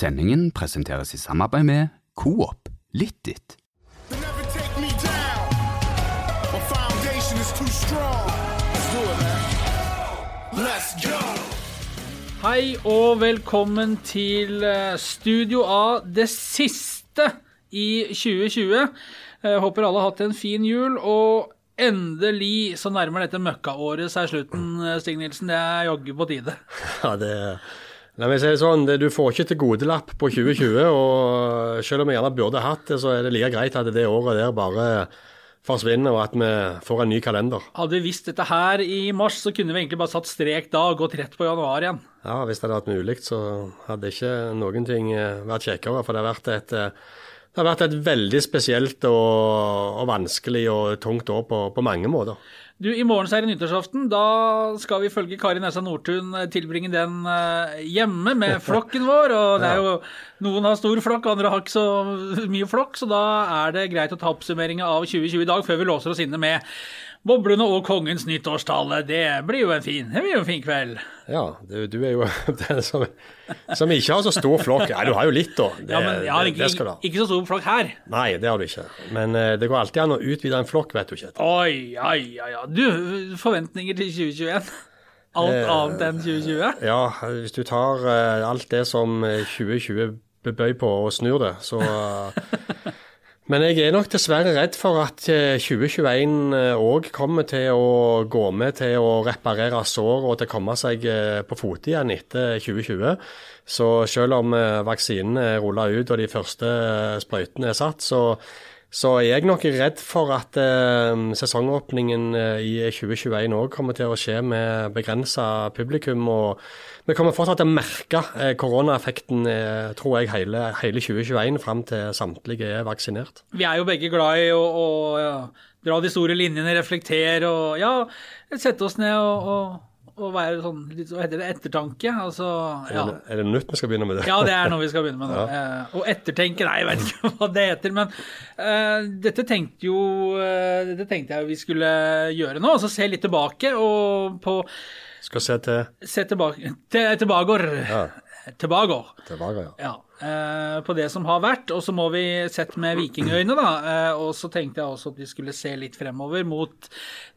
Sendingen presenteres i samarbeid med Coop Litt They never take me down. My foundation is too strong. Let's do it, man. Let's go. Hei og velkommen til eh, Studio A, det siste i 2020. Jeg håper alle har hatt en fin jul, og endelig så nærmer dette møkkaåret seg slutten, eh, Stig Nilsen. Det er jaggu på tide. Ja, det La meg si det sånn, du får ikke til godelapp på 2020, og selv om vi gjerne burde hatt det, så er det like greit at det året der bare forsvinner, og at vi får en ny kalender. Hadde vi visst dette her i mars, så kunne vi egentlig bare satt strek da og gått rett på januar igjen. Ja, Hvis det hadde vært mulig, så hadde ikke noen ting eh, vært kjekkere. For det har vært et, eh, det har vært et veldig spesielt og, og vanskelig og tungt år på, på mange måter. Du, I morgen så er det nyttårsaften. Da skal vi følge Kari Nessa Nordtun eh, tilbringe den eh, hjemme med flokken vår. og det er jo, Noen har stor flokk, andre har ikke så mye flokk. Så da er det greit å ta oppsummeringa av 2020 i dag før vi låser oss inne med boblene og kongens nyttårstale. Det blir jo en fin, det blir jo en fin kveld. Ja, du, du er jo den som, som ikke har så stor flokk. Nei, du har jo litt, da. Det, Ja, men jeg har ikke, det ha. ikke så stor flokk her. Nei, det har du ikke. Men eh, det går alltid an å utvide en flokk, vet du ikke. Oi, oi, oi. Du, forventninger til 2021? Alt Eh, annet enn 2020? Ja, hvis du tar eh, alt det som eh, 2020 bebøy på og snur det, så Men jeg er nok dessverre redd for at eh, 2021 òg kommer til å gå med til å reparere sår og til å komme seg eh, på fote igjen etter 2020. Så selv om vaksinene vaksinen er rulla ut og de første eh, sprøytene er satt, så så er jeg nok redd for at eh, sesongåpningen eh, i 2021 òg kommer til å skje med begrensa publikum. og Vi kommer fortsatt til å merke eh, koronaeffekten, tror jeg, hele, hele 2021 fram til samtlige er vaksinert. Vi er jo begge glad i å, å ja, dra de store linjene, reflektere og ja, sette oss ned og, og, og være sånn litt hva heter det, ettertanke. Altså, ja. Er, det, er det nytt vi skal begynne med det? ja, det er noe vi skal begynne med nå. Eh, og ettertenke, nei, jeg vet ikke hva det heter. Men eh, dette tenkte jo eh, Dette tenkte jeg vi skulle gjøre nå. Altså se litt tilbake og på Skal se til Se tilbake til, Tilbakegård. Ja. Tilbake, ja. Ja, eh, på det som har vært, og så må vi sett med vikingøyne, da. Eh, og så tenkte jeg også at vi skulle se litt fremover mot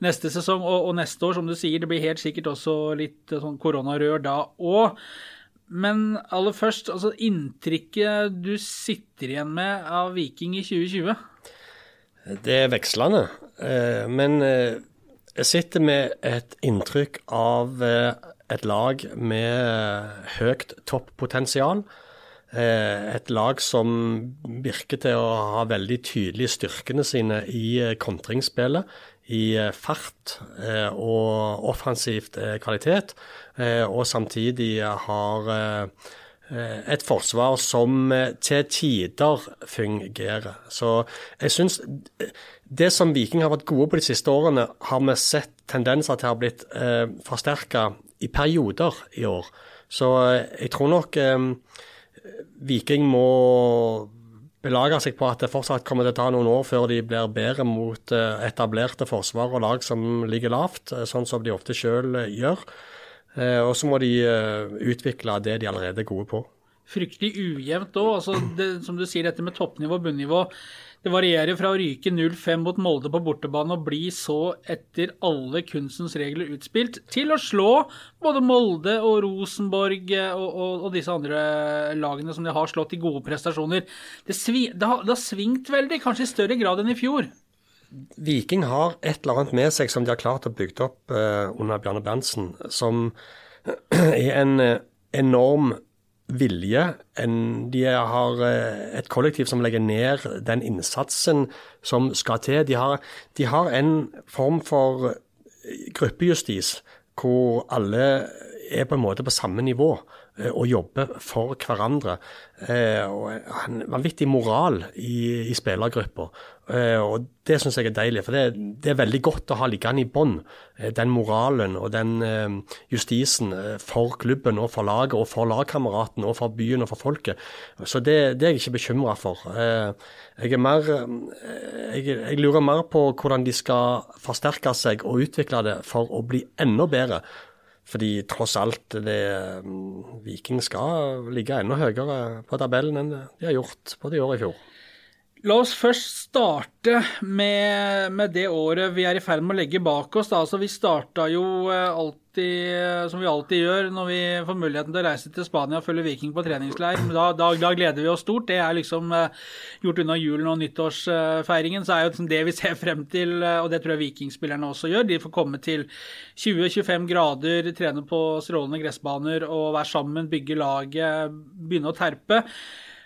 neste sesong og, og neste år, som du sier. Det blir helt sikkert også litt eh, sånn koronarør da òg. Men aller først, altså inntrykket du sitter igjen med av Viking i 2020? Det er vekslende, eh, men eh, jeg sitter med et inntrykk av eh, et lag med høyt toppotensial. Eh, Et lag som virker til å ha veldig tydelige styrkene sine i eh, kontringsspillet. I eh, fart og offensivt kvalitet, og samtidig har et forsvar som til tider fungerer. Så jeg syns det som Viking har vært gode på de siste årene, har vi sett tendenser til å ha blitt eh, forsterka i perioder i år. Så eh, jeg tror nok eh, Viking må belage seg på at det fortsatt kommer til å ta noen år før de blir bedre mot eh, etablerte forsvar og lag som ligger lavt, eh, sånn som de ofte sjøl gjør. Eh, Og så må de eh, utvikle det de allerede er gode på. Fryktelig ujevnt òg. Altså, som du sier, dette med toppnivå og bunnivå. Det varierer fra å ryke 0-5 mot Molde på bortebane og bli så etter alle kunstens regler utspilt, til å slå både Molde og Rosenborg eh, og, og, og disse andre lagene som de har slått i gode prestasjoner. Det, svi, det, har, det har svingt veldig, kanskje i større grad enn i fjor. Viking har et eller annet med seg som de har klart å bygge opp eh, under Bjarne Berntsen, som er en eh, enorm vilje. En, de har eh, et kollektiv som legger ned den innsatsen som skal til. De har, de har en form for eh, gruppejustis hvor alle er på en måte på samme nivå eh, og jobber for hverandre. Og en vanvittig moral i, i spillergruppa. Eh, og det syns jeg er deilig, for det, det er veldig godt å ha liggende i bånn. eh, Den moralen og den eh, justisen for klubben og for laget og for lagkameratene og for byen og for folket. Så det, det er jeg ikke bekymra for. Jeg, er mer, jeg, jeg lurer mer på hvordan de skal forsterke seg og utvikle det for å bli enda bedre. Fordi tross alt, det, mm, Viking skal ligge enda høyere på tabellen enn de har gjort både i år og i fjor. La oss først starte med, med, det året vi er i ferd med å legge bak oss. Altså, vi starta jo eh, alltid, eh, som vi alltid gjør, når vi får muligheten til å reise til Spania og følge Viking på treningsleir. Da, da, da, gleder vi oss stort. Det er liksom eh, gjort unna julen og nyttårsfeiringen. Så er jo det vi ser frem til, og det tror jeg vikingspillerne også gjør. De får komme til 20-25 grader, trene på strålende gressbaner og være sammen, bygge laget, begynne å terpe.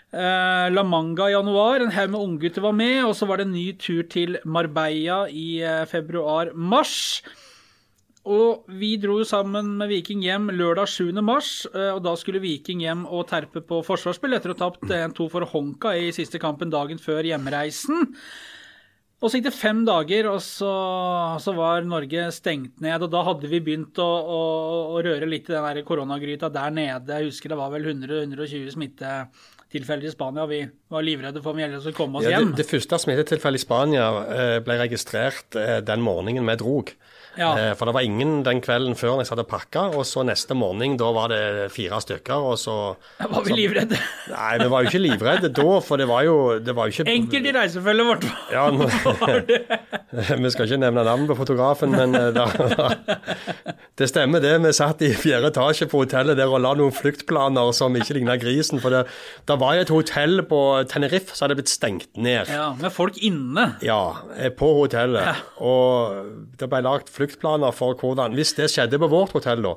Uh, La Manga i januar, en haug med unggutter var med. Og så var det en ny tur til Marbella i uh, februar-mars. Og vi dro sammen med Viking hjem lørdag 7. mars, uh, og da skulle Viking hjem og terpe på forsvarsspill etter å ha tapt 1-2 for Honka i siste kampen dagen før hjemreisen. Og så gikk det fem dager, og så, så, var Norge stengt ned. Og da hadde vi begynt å, å, å røre litt i den koronagryta der nede. Jeg husker det var vel 100-120 smitte tilfeller i Spania. Vi var livredde for om Gjelde skulle komme oss ja, hjem. Det, det første smittetilfellet i Spania eh, ble registrert eh, den morgenen vi drog. Ja. Eh, for det var ingen den kvelden før når jeg satt og pakka, og så neste morgen, da var det fire stykker, og så Var vi livredde? Nei, vi var jo ikke livredde da, for det var jo, det var jo ikke Enkelt i reisefølget vårt ja, nå, Vi skal ikke nevne navn på fotografen, men eh, da, da, det stemmer det. Vi satt i fjerde etasje på hotellet der og la noen fluktplaner som ikke ligna grisen. For det, det var jo et hotell på Tenerife som hadde blitt stengt ned. Ja, Med folk inne? Ja, eh, på hotellet. Ja. Og det ble lagt flukt fluktplaner for hvordan Hvis det skjedde på vårt hotell, da,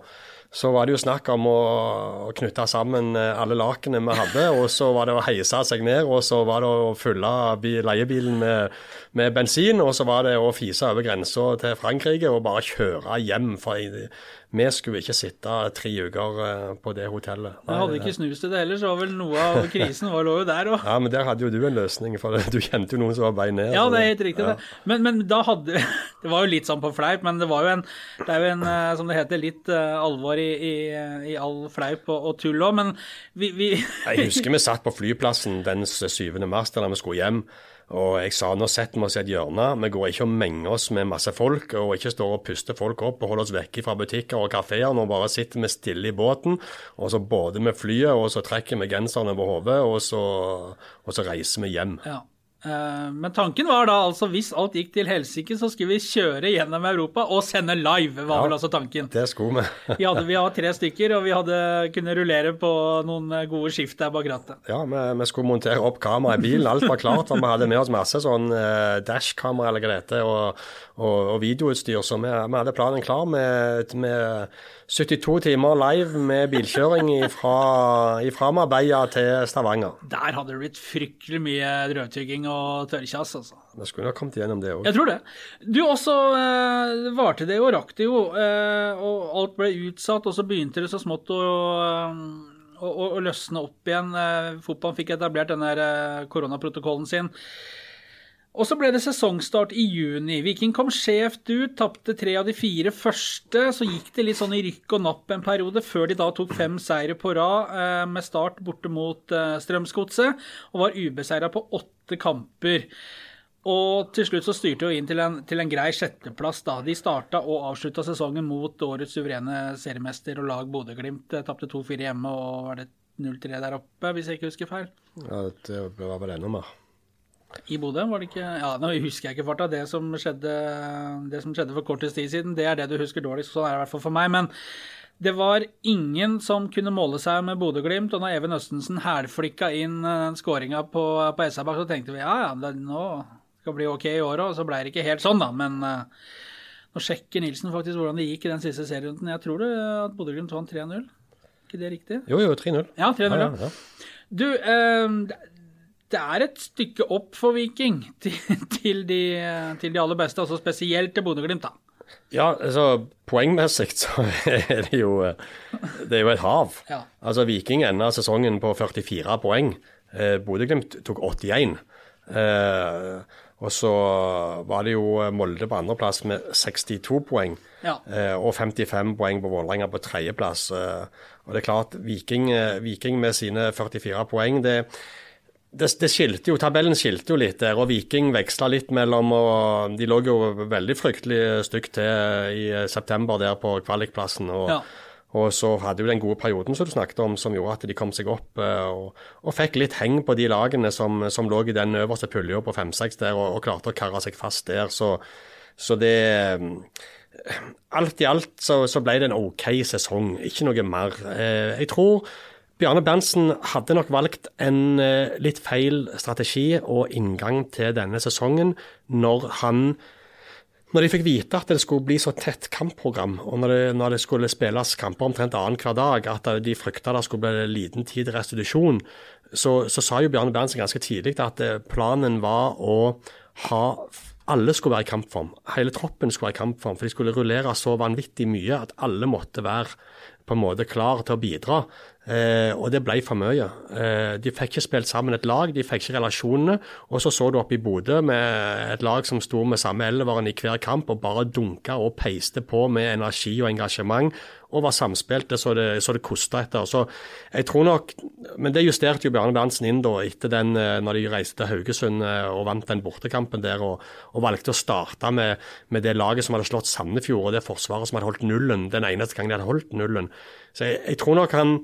så var det jo snakk om å, knytte sammen eh, alle lakene vi hadde. Og så var det å heise seg ned, og så var det å fylle leiebilen med, med bensin. Og så var det å fise over grensa til Frankrike og bare kjøre hjem. For vi skulle ikke sitte tre uker eh, på det hotellet. Jeg hadde ikke snust til det heller, så var vel noe av krisen var, lå jo der òg. Ja, men der hadde jo du en løsning, for du kjente jo noen som var bein ned. Ja, det er helt riktig. Ja. det. Men, men, da hadde Det var jo litt sånn på fleip, men det var jo en, det er jo en eh, som det heter, litt uh, alvor i, i, i, all fleip og, og tull òg, men vi, vi Jeg husker vi satt på flyplassen den 7. mars da vi skulle hjem. Og jeg sa nå setter vi oss i et hjørne. Vi går ikke og menger oss med masse folk, og ikke står og puster folk opp og holder oss vekke fra butikker og kafeer. Nå bare sitter vi stille i båten, og så både vi flyet, og så trekker vi genserne over hodet, og, og, så reiser vi hjem. Ja. Eh, men tanken var da altså hvis alt gikk til helsike, så skulle vi kjøre gjennom Europa og sende live, var ja, vel altså tanken. Det skulle vi. vi hadde vi hadde tre stykker, og vi hadde kunne rullere på noen gode skift der bak rattet. Ja, vi, vi, skulle montere opp kamera i bilen. Alt var klart. og Vi hadde med oss masse sånn eh, dashkamera eller hva det heter, og, og, og, videoutstyr. Så vi, vi, hadde planen klar med, med 72 timer live med bilkjøring fra Marbella til Stavanger. Der hadde det blitt fryktelig mye drøvtygging og tørrkjass, altså. Jeg skulle nok kommet gjennom det òg. Jeg tror det. Du også eh, varte det jo, rakk det jo, eh, og alt ble utsatt, og så begynte det så smått å å, å, løsne opp igjen. Eh, fotballen fikk etablert den der eh, koronaprotokollen sin. Og så ble det sesongstart i juni. Viking kom skjevt ut, tapte tre av de fire første. Så gikk det litt sånn i rykk og napp en periode, før de da tok fem seire på rad, eh, med start borte mot eh, Strømsgodset, og var ubeseira på åtte kamper. Og til slutt så styrte jo inn til en, til en grei sjetteplass. da. De starta og avslutta sesongen mot årets suverene seriemester og lag Bodø-Glimt. Tapte 2-4 hjemme og var det 0-3 der oppe, hvis jeg ikke husker feil. Ja, det var vel enda mer. I Bodø, var det ikke Ja, nå husker jeg ikke farta. Det som skjedde, det som skjedde for kortest tid siden, det er det du husker dårligst. Sånn er det i hvert fall for meg. Men det var ingen som kunne måle seg med Bodø-Glimt. Og når Even Østensen hælflikka inn eh, den skåringa på, på SR-bak, så tenkte vi ja, ja, det, nå skal det bli ok i året. Og så ble det ikke helt sånn, da. Men uh, nå sjekker Nilsen faktisk hvordan det gikk i den siste serierunden. Jeg tror det at Bodø-Glimt vant 3-0. ikke det riktig? Jo, jo, 3-0. Ja, 3-0. Ja, ja. Du, uh, det er et stykke opp for Viking til, til, de, til de, aller beste, altså spesielt til Bodø-Glimt, da. Ja, altså poengmessig så er det jo Det er jo et hav. Ja. Altså Viking enda sesongen på 44 poeng. Eh, Bodø-Glimt tok 81. Eh, og så var det jo Molde på andreplass med 62 poeng. Ja. Eh, og 55 poeng på Vålerenga på tredjeplass. Eh, og det er klart, Viking, Viking med sine 44 poeng det det, det skilte jo, Tabellen skilte jo litt der, og Viking veksla litt mellom og De lå jo veldig fryktelig stygt til i september der på kvalikplassen. og Ja. Og så hadde jo den gode perioden som du snakket om, som gjorde at de kom seg opp eh, og, og fikk litt heng på de lagene som, som lå i den øverste pulja på 5-6 der, og, og klarte å karre seg fast der. Så, så det eh, Alt i alt så, så ble det en OK sesong, ikke noe mer. Eh, jeg tror Bjarne Berntsen hadde nok valgt en eh, litt feil strategi og inngang til denne sesongen når han når de fikk vite at det skulle bli så tett kampprogram, og når det, når det skulle spilles kamper omtrent annenhver dag, at de frykta det skulle bli liten tid til restitusjon, så, så sa jo Bjarne Berntsen ganske tidlig at eh, planen var å ha alle skulle være i kampform. Hele troppen skulle være i kampform, for de skulle rullere så vanvittig mye at alle måtte være på en måte klar til å bidra. Eh, og det ble for mye. Eh, de fikk ikke spilt sammen et lag, de fikk ikke relasjonene. Og så så du oppe i Bodø med et lag som sto med samme elveren i hver kamp og bare dunka og peiste på med energi og engasjement. Og var samspilte så det, så det kosta etter. Så jeg tror nok Men det justerte jo Bjarne Berntsen inn da etter den eh, når de reiste til Haugesund eh, og vant den bortekampen der, og, og valgte å starte med, med det laget som hadde slått Sandefjord, og det forsvaret som hadde holdt nullen den eneste gangen de hadde holdt nullen. Så jeg, jeg tror nok han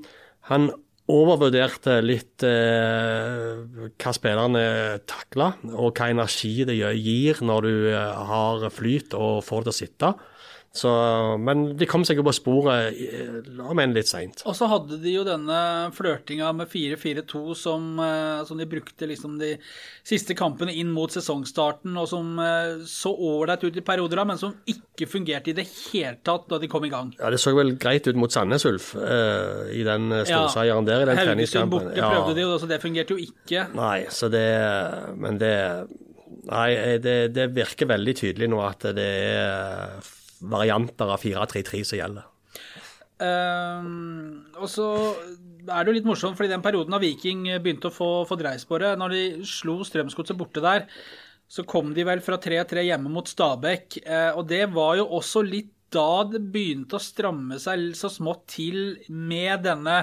han overvurderte litt eh, hva spillerne takla, og hva energi det gir når du eh, har flyt og får det til å sitte. Så, men de kom seg jo på sporet, la meg inn litt seint. Og så hadde de jo denne flørtinga med 4-4-2 som, eh, som de brukte liksom de siste kampene inn mot sesongstarten, og som eh, så ålreit ut i perioder, men som ikke fungerte i det hele tatt da de kom i gang. Ja, Det så vel greit ut mot Sandnes Ulf eh, i den eh, storseieren der. i den treningskampen. borte Ja. prøvde de jo, så det fungerte jo ikke. Nei, så det Men det Nei, det, det virker veldig tydelig nå at det er varianter av 4-3-3 som gjelder. Um, og så er det jo litt morsomt, fordi den perioden da Viking begynte å få, få dreis på det, når de slo Strømsgodset borte der, så kom de vel fra 3-3 hjemme mot Stabæk. eh, og det var jo også litt da det begynte å stramme seg så smått til med denne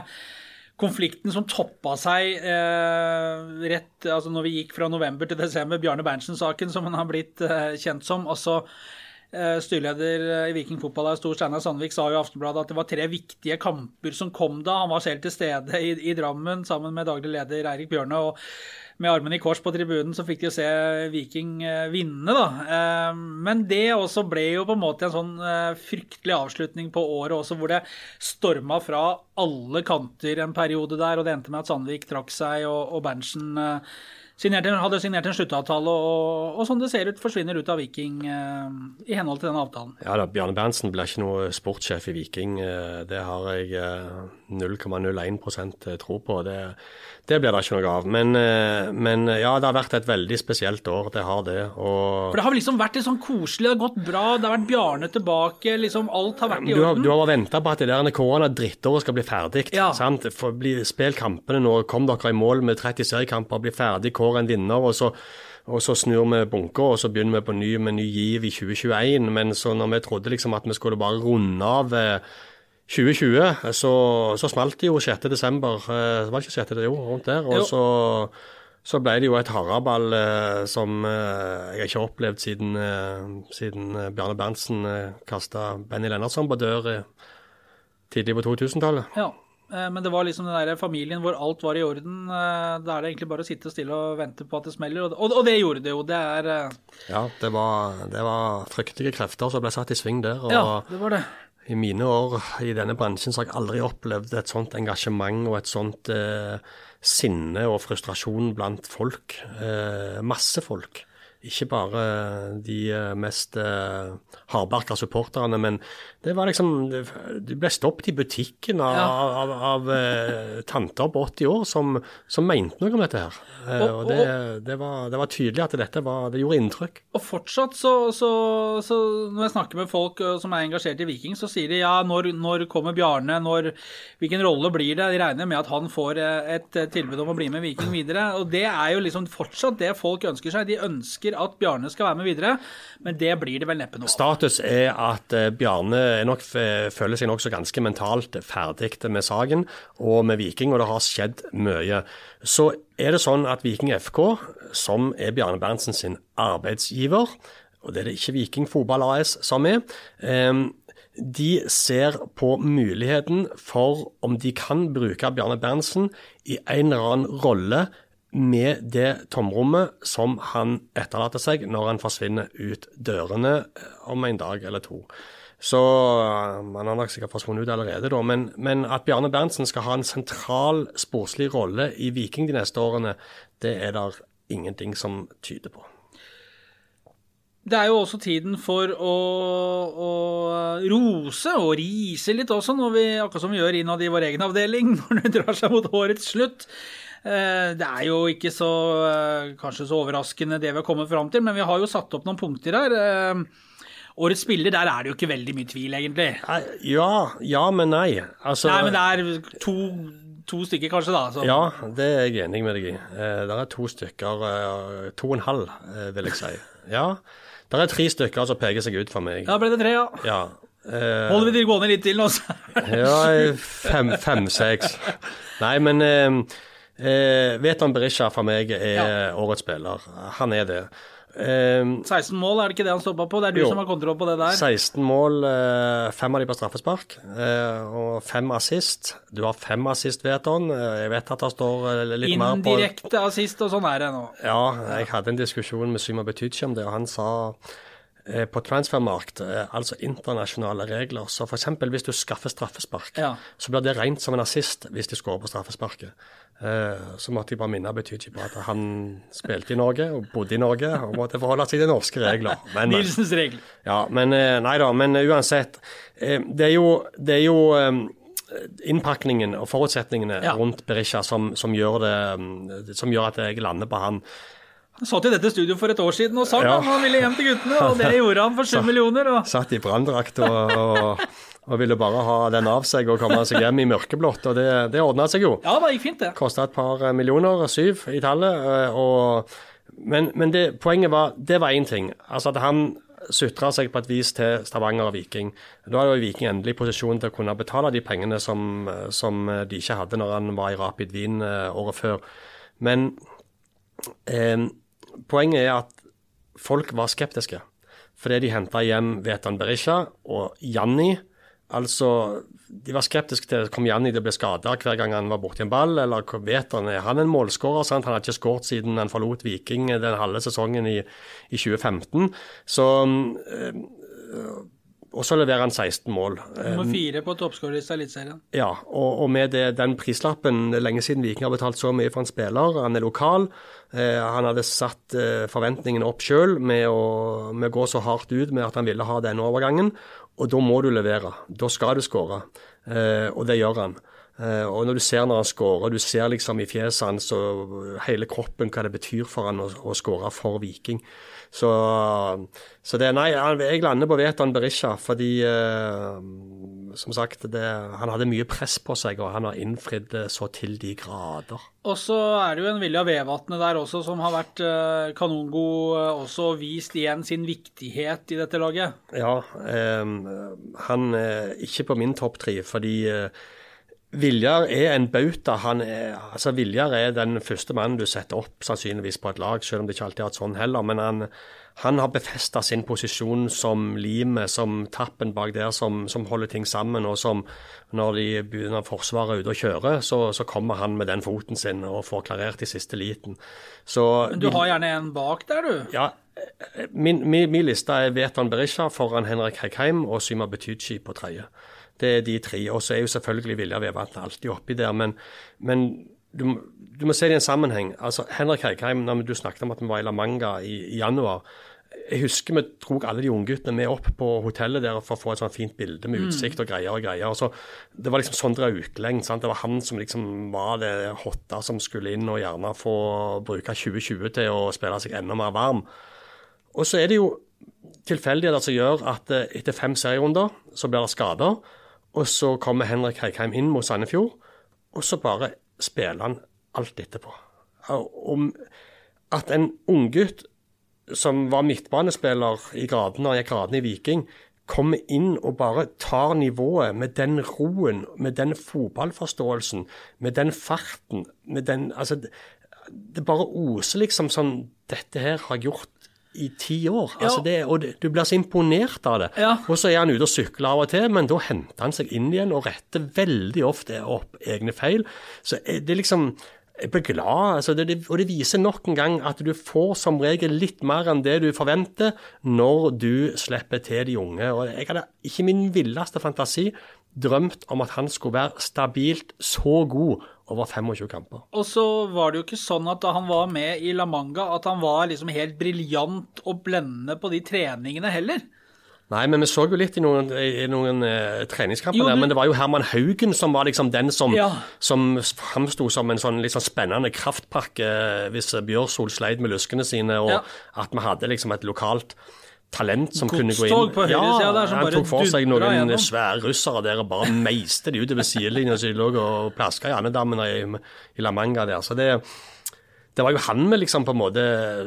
konflikten som toppa seg eh, rett altså når vi gikk fra november til desember, Bjarne Berntsen-saken, som han har blitt eh, kjent som. Altså, eh, styreleder i Viking fotball her, Stor Steinar Sandvik, sa jo i Aftenbladet at det var tre viktige kamper som kom da. Han var selv til stede i, i Drammen sammen med daglig leder Eirik Bjørne. og med armen i kors på tribunen så fikk de se Viking eh, vinne, da. Eh, Men det også ble jo på en måte en sånn eh, fryktelig avslutning på året også, hvor det storma fra alle kanter en periode der, og det endte med at Sandvik trakk seg, og, og Berntsen eh, signerte, hadde signert en sluttavtale, og, og sånn det ser ut, forsvinner ut av Viking eh, i henhold til den avtalen. Ja da, Bjarne Berntsen blir ikke noe sportssjef i Viking. eh, Det har jeg eh, 0,01% tro på. Det, det blir det ikke noe av. Men, eh, men ja, det har vært et veldig spesielt år. Det har det. Og For det har liksom vært litt sånn koselig, det har gått bra, det har vært Bjarne tilbake, liksom alt har vært i du har, orden. du har venta på at det der korona-drittåret skal bli ferdig. Ja. sant? For bli, Spill kampene nå. Kom dere i mål med 30 seriekamper, bli ferdig, kår en vinner. og så og så snur vi bunker, og så begynner vi på ny med ny giv i 2021. Men så når vi trodde liksom at vi skulle bare runde av eh, 2020, så, så smalt det jo 6. desember. det var ikke 6. det, jo, rundt der. Og så, så ble det jo et haraball eh, som eh, jeg ikke har opplevd siden, eh, siden eh, Bjarne Berntsen eh, kasta Benny Lennartson på dør eh, tidlig på 2000-tallet. Ja, eh, men det var liksom den der familien hvor alt var i orden. eh, Da er det egentlig bare å sitte stille og vente på at det smeller, og, og, og det gjorde det jo. Det er eh, Ja, det var, det var fryktelige krefter som ble satt i sving der. og Ja, det var det. I mine år i denne bransjen så har jeg aldri opplevd et sånt engasjement og et sånt eh, sinne og frustrasjon blant folk. Eh, masse folk. Ikke bare de eh, mest eh, hardbarka supporterne, men det var liksom Du ble stoppet i butikken av, Ja. av, av av tanter på 80 år som, som mente noe om dette her. Og, Og- og det, det, var, det var tydelig at dette var, det gjorde inntrykk. Og fortsatt så, så, så når jeg snakker med folk som er engasjert i Viking, så sier de ja, når, når kommer Bjarne, når, hvilken rolle blir det? De regner med at han får et tilbud om å bli med Viking videre. Og det er jo liksom fortsatt det folk ønsker seg. De ønsker at Bjarne skal være med videre, men det blir det vel neppe noe av. Status er at eh, Bjarne nok, føler seg nokså ganske mentalt ferdig med saken og med Viking, og det har skjedd mye. Så er det sånn at Viking FK, som er Bjarne Berntsen sin arbeidsgiver, og det er det ikke Viking Fotball AS som er, eh, de ser på muligheten for om de kan bruke Bjarne Berntsen i en eller annen rolle med det tomrommet som han etterlater seg når han forsvinner ut dørene eh, om en dag eller to. Så eh, man har nok sikkert forsvunnet ut allerede, da. Men, men at Bjarne Berntsen skal ha en sentral sportslig rolle i Viking de neste årene, det er det ingenting som tyder på. Det er jo også tiden for å, å rose og rise litt også, vi, akkurat som vi gjør innad i vår egen avdeling når det drar seg mot årets slutt. Eh, Det er jo ikke så eh, kanskje så overraskende det vi har kommet fram til, men vi har jo satt opp noen punkter her. Årets spiller, der er det jo ikke veldig mye tvil, egentlig. Ja, ja, men nei. Altså, Nei, men det er to, to stykker, kanskje, da. Så. Ja, det er jeg enig med deg i. Eh, det er to stykker, eh, to og en halv, eh, vil jeg si. Ja, det er tre stykker som peker seg ut for meg. Da ble det tre, ja. Ja. Uh, Holder vi de gående litt til nå, så Ja, fem, fem. Nei, men uh, uh, Veton Berisha for meg er Ja. årets spiller. Han er det. Eh, 16 mål, er det ikke det han stoppa på? Det er du Jo. som har kontroll på det der. 16 mål, eh, fem av de på straffespark, eh, og fem assist. Du har fem assist, Veton. han. Jeg vet at det står litt litt mer på Indirekte assist, og sånn er det nå. Ja, jeg hadde en diskusjon med Syma Betydschi om det, og han sa eh, på transfermarkt, eh, altså internasjonale regler, så f.eks. hvis du skaffer straffespark, Ja. så blir det regnet som en assist hvis de skårer på straffesparket. Eh, så måtte jeg bare minne ikke på at han spilte i Norge og bodde i Norge og måtte forholde seg til norske regler. Men. Nilsens regel. Ja, men eh, nei da, men eh, uansett. eh, Det er jo, det er jo eh, innpakningen og forutsetningene Ja. rundt Berisha som, som, gjør det, mm, som gjør at jeg lander på han. Han satt i dette studioet for et år siden og sang Ja. han ville hjem til guttene, og det gjorde han for sju millioner. Og... Satt i branndrakt og, og, og ville bare ha den av seg og komme seg hjem i mørkeblått, og det, det ordna seg jo. Ja, det gikk fint, det. Kosta et par millioner, syv i tallet. eh, Og, men men det, poenget var det var én ting. Altså at han sutra seg på et vis til Stavanger og Viking. Da er jo Viking endelig i posisjon til å kunne betale de pengene som, som de ikke hadde når han var i Rapid Wien eh, året før. Men eh, poenget er at folk var skeptiske. Fordi de henta hjem Vetan Berisha og Janni. Altså, de var skeptiske til kom Janni til å bli skada hver gang han var borti en ball, eller Vetan er han en målskårer? sant? Han har ikke skåret siden han forlot Viking den halve sesongen i, i 2015. Så eh, Og så leverer han 16 mål. Eh, Nummer fire på toppskårerlista i Eliteserien. ja, og, og med det, den prislappen det er lenge siden Viking har betalt så mye for en spiller. Han er lokal. Eh, han hadde satt eh, forventningene opp sjøl med, med å gå så hardt ut med at han ville ha denne overgangen. Og da må du levere. Da skal du skåre. Eh, og det gjør han. Eh, og når du ser når han skårer, du ser liksom i fjeset hans og hele kroppen hva det betyr for han å, å skåre for Viking. Så, så det Nei, jeg lander på Veton Berisha fordi eh, som sagt, det, han hadde mye press på seg, og han har innfridd så til de grader. Og så er det jo en Vilja Vevatnet der også, som har vært eh, kanongod, eh, også vist igjen sin viktighet i dette laget. Ja, eh, han er ikke på min topp tre, fordi eh, Viljar er en bauta. Altså Viljar er den første mannen du setter opp sannsynligvis på et lag, selv om det ikke alltid har vært sånn heller. Men han, han har befesta sin posisjon som limet, som tappen bak der, som, som holder ting sammen. Og som når de begynner Forsvaret ute og kjører, så, så kommer han med den foten sin og får klarert i siste liten. Så du har gjerne en bak der, du. ja, min, min, min liste er Veton Berisha foran Henrik Heikheim og Syma Betydschi på tredje. Det er de tre. Og så er jo selvfølgelig Vilja Vevatn alltid oppi der, men, men du, du må se det i en sammenheng. Altså, Henrik Heikheim, når du snakket om at vi var i La Manga i, i januar. Jeg husker vi dro alle de ungguttene med opp på hotellet der for å få et sånt fint bilde med utsikt og greier og greier. Og så, det var liksom Sondre Aukleng. Det var han som liksom var det hotta som skulle inn og gjerne få bruke 2020 til å spille seg enda mer varm. Og så er det jo tilfeldigheter som gjør at eh, etter fem serierunder så blir det skader. Og så kommer Henrik Heikheim inn mot Sandefjord, og så bare spiller han alt etterpå. Om at en unggutt som var midtbanespiller i gradene, og gikk gradene i Viking, kommer inn og bare tar nivået med den roen, med den fotballforståelsen, med den farten, med den Altså, det, bare oser liksom sånn Dette her har gjort i ti år. Altså det, og det, du blir så imponert av det. Ja. Og så er han ute og sykler av og til, men da henter han seg inn igjen og retter veldig ofte opp egne feil. Så det er liksom jeg blir glad, altså det, det, og det viser nok en gang at du får som regel litt mer enn det du forventer når du slipper til de unge. Og Jeg hadde ikke min villeste fantasi drømt om at han skulle være stabilt så god over 25 kamper. Og så var det jo ikke sånn at da han var med i La Manga, at han var liksom helt briljant og blendende på de treningene heller. Nei, men vi så jo litt i noen, i noen eh, treningskamper Jo, der, men det var jo Herman Haugen som var liksom den som, Ja. som framsto som en sånn sånn spennende kraftpakke eh, hvis Bjørsol sleit med luskene sine, og Ja. at vi hadde liksom et lokalt talent som kunne gå inn. Godstog på ja, der som han tok for seg noen gjennom. svære russere der og bare meiste de utover sidelinja, så de lå og plaska i andedammen i, i La Manga der. Så det det var jo han vi liksom på en måte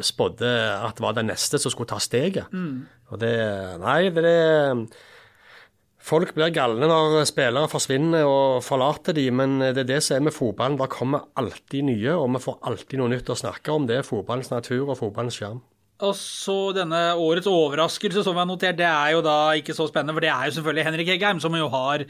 spådde at var den neste som skulle ta steget. Mm. Og det Nei, det er Folk blir galne når spillere forsvinner og forlater de, men det er det som er med fotballen. Det kommer alltid nye, og vi får alltid noe nytt å snakke om. Det er fotballens natur og fotballens skjerm. Og så denne årets overraskelse som vi har notert, det er jo da ikke så spennende, for det er jo selvfølgelig Henrik Heggheim, som jo har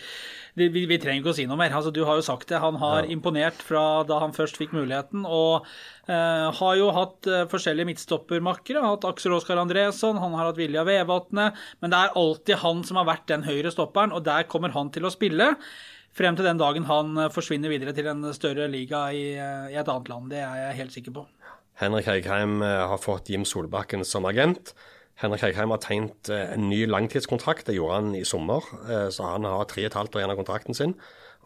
Vi, vi, trenger ikke å si noe mer. Altså, du har jo sagt det. Han har imponert fra da han først fikk muligheten, og eh, har jo hatt eh, forskjellige midtstoppermakkere. Hatt Aksel Oskar Andresson, han har hatt Vilja Vevatnet, men det er alltid han som har vært den høyre stopperen, og der kommer han til å spille. Frem til den dagen han eh, forsvinner videre til en større liga i, eh, i et annet land. Det er jeg helt sikker på. Henrik Heikheim eh, har fått Jim Solbakken som agent. Henrik Heikheim har tegnet eh, en ny langtidskontrakt. Det gjorde han i sommer, eh, så han har tre og et halvt år igjen av kontrakten sin.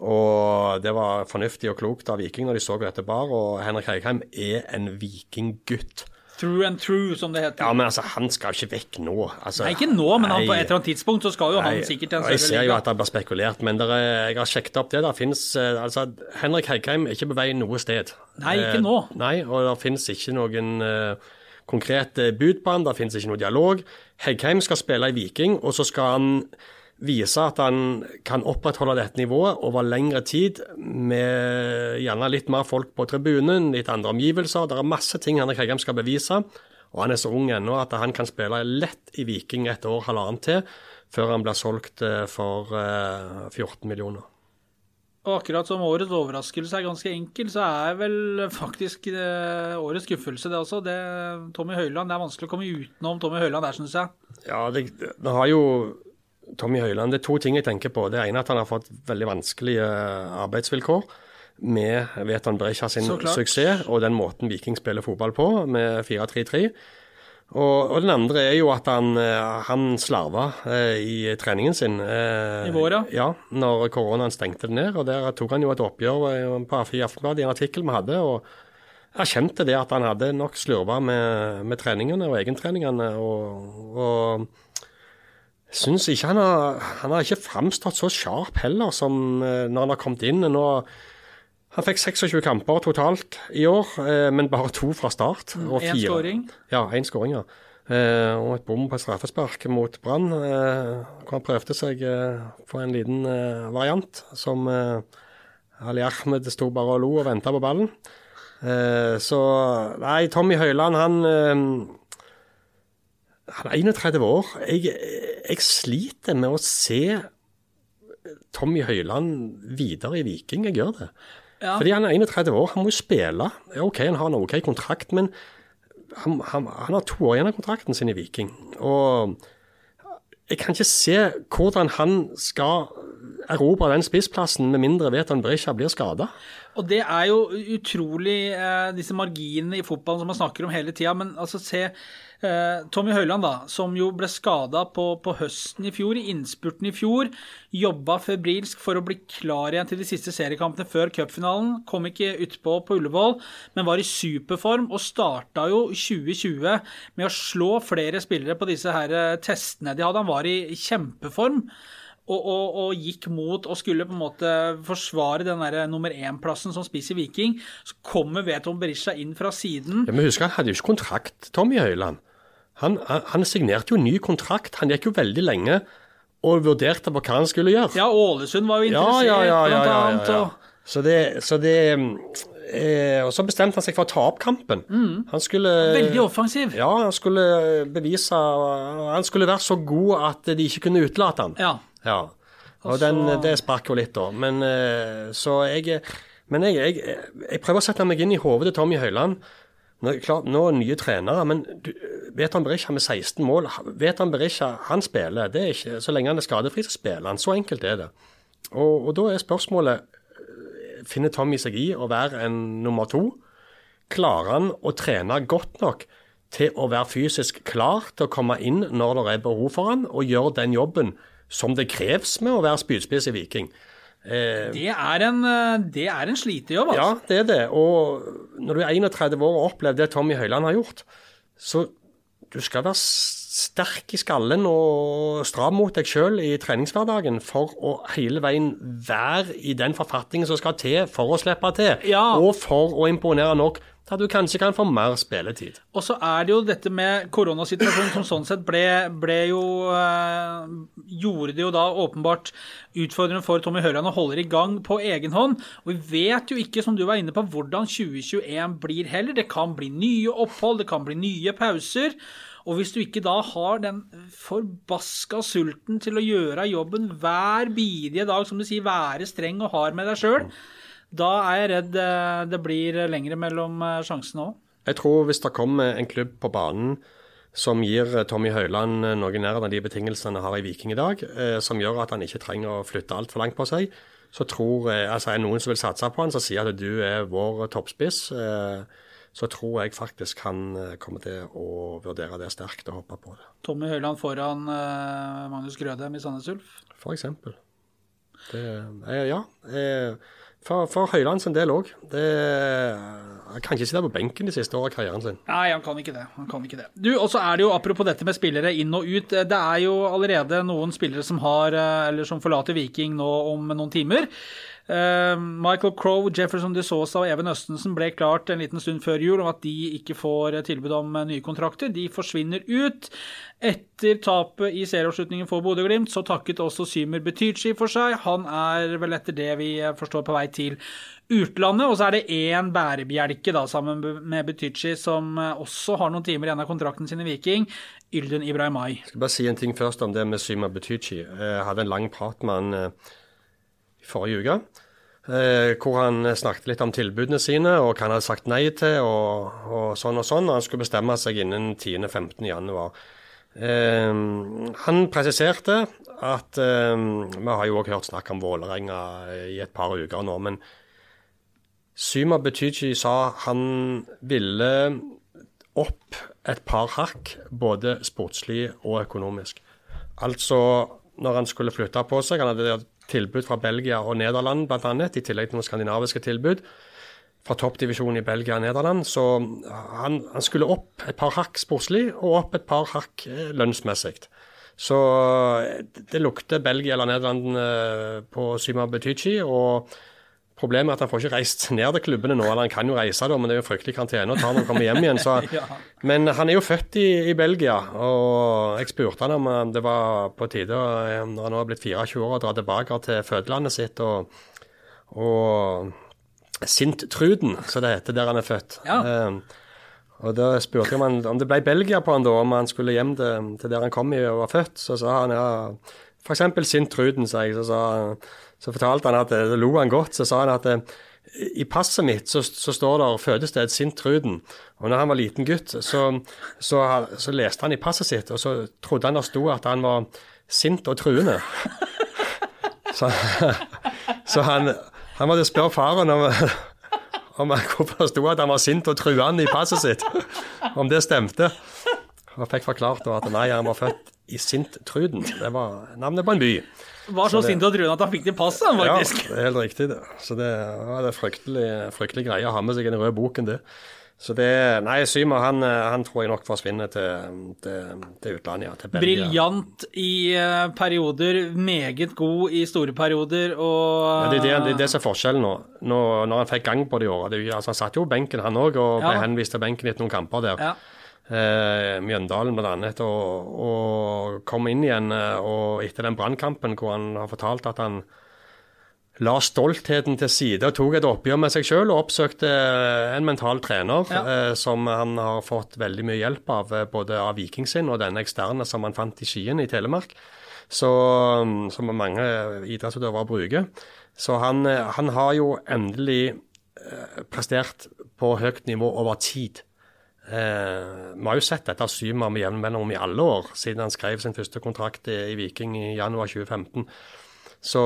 Og det var fornuftig og klokt av Viking når de så hva dette bar. Og Henrik Heikheim er en vikinggutt. Through and through, som det heter. Ja, men altså, han skal jo ikke vekk nå. Altså, Nei, ikke nå, men han på et eller annet tidspunkt så skal jo han sikkert til en og Jeg ser jo at det blir spekulert, men er, jeg har sjekket opp det. Der finnes, eh, altså, Henrik Heikheim er ikke på vei noe sted. Nei, ikke Eh, nå. Nei, og det finnes ikke noen eh, konkret eh, bud på han, det finnes ikke noe dialog. Heikheim skal spille i Viking, og så skal han vise at han kan opprettholde dette nivået over lengre tid, med gjerne litt mer folk på tribunen, litt andre omgivelser. Det er masse ting Henrik Heggem skal bevise. Og han er så ung ennå at han kan spille lett i Viking et år, halvannet til, før han blir solgt eh, for eh, 14 millioner. Og akkurat som årets overraskelse er ganske enkel, så er vel faktisk eh, årets skuffelse det også. Det, Tommy Høiland, det er vanskelig å komme utenom Tommy Høiland der, syns jeg. Ja, det, det har jo Tommy Høiland, det er to ting jeg tenker på. Det ene er at han har fått veldig vanskelige arbeidsvilkår med Veton Brecha sin suksess og den måten Viking spiller fotball på, med 4-3-3. Og, og den andre er jo at han, eh, han slarva eh, i treningen sin. eh, I vår, ja. Når koronaen stengte det ned. og Der tok han jo et oppgjør eh, på AFI Aftenblad i en artikkel vi hadde. og erkjente det at han hadde nok slurva med, med treningene og egentreningene. og, og syns ikke han har, han har ikke framstått så sharp heller som eh, når han har kommet inn. Nå, han fikk 26 kamper totalt i år, eh, men bare to fra start. og Én skåring. Ja, én skåring, ja. Eh, og et bom på et straffespark mot Brann, hvor han prøvde seg på en liten variant som Ali Ahmed sto bare og lo og venta på ballen. Så Nei, Tommy Høiland, han Han er 31 år. Jeg, jeg sliter med å se Tommy Høiland videre i Viking. Jeg gjør det. Ja. Fordi han er 31 år, han må jo spille. OK, han har en OK kontrakt, men han, han, han har to år igjen av kontrakten sin i Viking. Og jeg kan ikke se hvordan han skal erobre den spissplassen med mindre Veton Berisha blir skada. Og det er jo utrolig, eh, disse marginene i fotballen som man snakker om hele tida. Men altså, se eh, Tommy Høiland, da, som jo ble skada på, på høsten i fjor, i innspurten i fjor. Jobba febrilsk for å bli klar igjen til de siste seriekampene før cupfinalen. Kom ikke utpå på Ullevål, men var i superform og starta jo 2020 med å slå flere spillere på disse her eh, testene de hadde. Han var i kjempeform. Og, og, og gikk mot og skulle på en måte forsvare den der nummer én-plassen som spiser Viking. Så kommer Veton Berisha inn fra siden. Ja, men husk, han hadde jo ikke kontrakt, Tommy Høiland. Han, han, signerte jo ny kontrakt. Han gikk jo veldig lenge og vurderte på hva han skulle gjøre. Ja, Ålesund var jo interessert, ja, ja, ja, blant annet. ja, ja. Og, Så det, så det eh, Og så bestemte han seg for å ta opp kampen. Han skulle Mm. veldig offensiv. Ja, han skulle bevise Han skulle være så god at de ikke kunne utelate han. Ja. Ja. Og den, det sprakk jo litt, da. Men eh, så jeg Men jeg, jeg, jeg prøver å sette meg inn i hodet til Tommy Høiland. Nå, klart, nå er nye trenere, men du, Veton Berisha med 16 mål Veton Berisha han spiller. det er ikke, Så lenge han er skadefri, så spiller han. Så enkelt er det. Og, og da er spørsmålet eh, Finner Tommy seg i å være en nummer to? Klarer han å trene godt nok til å være fysisk klar til å komme inn når det er behov for han, og gjøre den jobben som det kreves med å være spydspiss i Viking? Det er en, eh, det er en slitejobb, Ja, altså. det er det. Og når du er 31 år og opplever det Tommy Høiland har gjort, så du skal være sterk i skallen og stram mot deg sjøl i treningshverdagen for å hele veien være i den forfatningen som skal til for å slippe til, Ja. og for å imponere nok at du kanskje kan få mer spilletid. Og så er det jo dette med koronasituasjonen som sånn sett ble, ble jo øh, Gjorde det jo da åpenbart utfordrende for Tommy Høland å holde i gang på egen hånd. Og vi vet jo ikke, som du var inne på, hvordan 2021 blir heller. Det kan bli nye opphold, det kan bli nye pauser. Og hvis du ikke da har den forbaska sulten til å gjøre jobben hver bidige dag, som du sier, være streng og hard med deg sjøl, da er jeg redd eh, det blir lengre mellom eh, sjansene òg. Jeg tror hvis det kommer en klubb på banen som gir eh, Tommy Høiland noe nær av de betingelsene han har i Viking i dag, som gjør at han ikke trenger å flytte altfor langt på seg, så tror jeg, altså er det noen som vil satse på han, som sier at du er vår toppspiss, så tror jeg faktisk han kommer til å vurdere det sterkt og hoppe på det. Tommy Høiland foran Magnus Grødem i Sandnes Ulf. For eksempel. Det, jeg ja. eh, For, for Høyland sin del òg. Han kan ikke sitte på benken de siste årene av karrieren sin. Nei, han kan ikke det. Han kan ikke det. Du, og så er det jo, apropos dette med spillere inn og ut, det er jo allerede noen spillere som har, eh, eller som forlater Viking nå om noen timer. Eh, Michael Crowe, Jefferson de Sosa og Even Østensen ble klart en liten stund før jul om at de ikke får tilbud om eh, nye kontrakter. De forsvinner ut. Etter tapet i serieavslutningen for Bodø-Glimt, så takket også Symer Betychi for seg. Han er vel etter det vi eh, forstår på vei til utlandet. Og så er det én bærebjelke da, sammen med Betychi som også har noen timer igjen av kontrakten sin i Viking. Yldun Ibrahimai. Jeg skal bare si en ting først om det med Symer Betychi. Jeg hadde en lang prat med han i forrige uke. eh, Hvor han snakket litt om tilbudene sine og hva han hadde sagt nei til og, og sånn og sånn. Og han skulle bestemme seg innen 10.-15. januar. Eh, han presiserte at eh, Vi har jo også hørt snakk om Vålerenga i et par uker nå. men Syma Betychi sa han ville opp et par hakk, både sportslig og økonomisk. Altså, når han skulle flytte på seg, han hadde tilbud fra Belgia og Nederland bl.a., i tillegg til noen skandinaviske tilbud fra toppdivisjonen i Belgia og Nederland, så han, han skulle opp et par hakk sportslig og opp et par hakk eh, lønnsmessig. Så eh, det lukter Belgia eller Nederland eh, på Syma Betychi. og Problemet er at han får ikke reist ned til klubbene nå. eller Han kan jo reise, da, men det er jo fryktelig karantene å ta når han kommer hjem igjen. Så, Men han er jo født i, i Belgia, og jeg spurte han om eh, det var på tide, eh, når han nå har blitt 24 år, å dra tilbake til fødelandet sitt. og, og Sint-Truden, som det heter der han er født. Ja. Eh, og da spurte jeg om, han, om det ble Belgia på han da, om han skulle hjem til, til der han kom i og var født. Så sa han ja, f.eks. Sint-Truden, sa jeg. Så, sa, så fortalte han at det lo han godt. Så sa han at eh, i passet mitt så, så står det fødested Sint-Truden. Og når han var liten gutt, så, så, så leste han i passet sitt, og så trodde han det sto at han var sint og truende. Så, så han, han måtte spørre faren om, om hvorfor det sto at han var sint og truende i passet sitt. Om det stemte. Og fikk forklart at nei, han var født i Sint-Truden. Det var navnet på en by. Var så, så sint og truende at han fikk det i passet, han, Ja, det er helt riktig. det. Så det var det fryktelig, fryktelig greie å ha med seg i den røde boken, det. Så det Nei, Symer han, han tror jeg nok forsvinner til, til, til utlandet, ja. Til Belgia. Briljant i eh, perioder, meget god i store perioder, og Ja, det, er det, det er det som er forskjellen nå. nå når han fikk gang på det i år. Er altså, han satt jo benken, han òg, og ble henvist til benken etter noen kamper der. Ja. Eh, Mjøndalen bl.a. Og, og kom inn igjen eh, og etter den brannkampen hvor han har fortalt at han la stoltheten til side og tok et oppgjør med seg sjøl og oppsøkte eh, en mental trener Ja. eh, som han har fått veldig mye hjelp av, eh, både av Viking sin og denne eksterne som han fant i Skien i Telemark. Så, mm, som mange idrettsutøvere bruker. Så han, han har jo endelig prestert på høyt nivå over tid. Eh, vi har jo sett dette Symer med jevn mellomrom i alle år, siden han skrev sin første kontrakt i, Viking i januar 2015. Så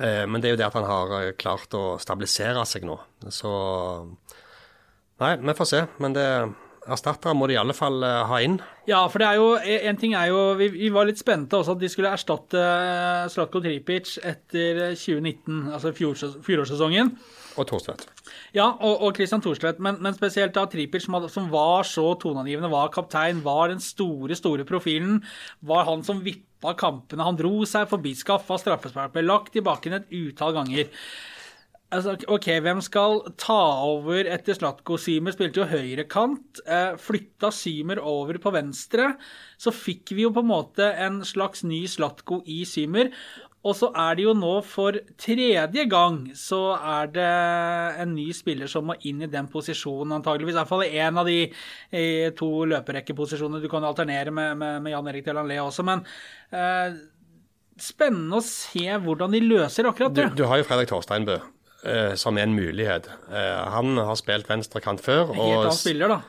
eh, Men det er jo det at han har eh, klart å stabilisere seg nå. Så Nei, vi får se. Men det erstattere må de i alle fall eh, ha inn. Ja, for det er jo, en ting er jo, vi, vi var litt spente også at de skulle erstatte eh, Slatko Tripic etter 2019, altså fjor- fjorårssesongen. Og Thorstvedt. Ja, og, og Christian Thorstvedt, men, men spesielt da Tripic, som, som var så toneangivende, var kaptein, var den store, store profilen, var han som vippa kampene. Han dro seg forbi, skaffa straffespark, ble lagt i bakken et utall ganger. Altså, ok, hvem skal ta over etter Slatko? Symer spilte jo høyrekant. Eh, flytta Symer over på venstre. Så fikk vi jo på en måte en slags ny Slatko i Symer. Og så er det jo nå for tredje gang så er det en ny spiller som må inn i den posisjonen, antageligvis. I hvert fall i en av de eh, to løperekkeposisjonene. Du kan alternere med, med, med Jan Erik Delanlé også, men eh, spennende å se hvordan de løser akkurat det. du har jo Fredrik Torsteinbø, eh, som er en mulighet. Eh, han har spilt venstrekant før. Helt annen spiller, da.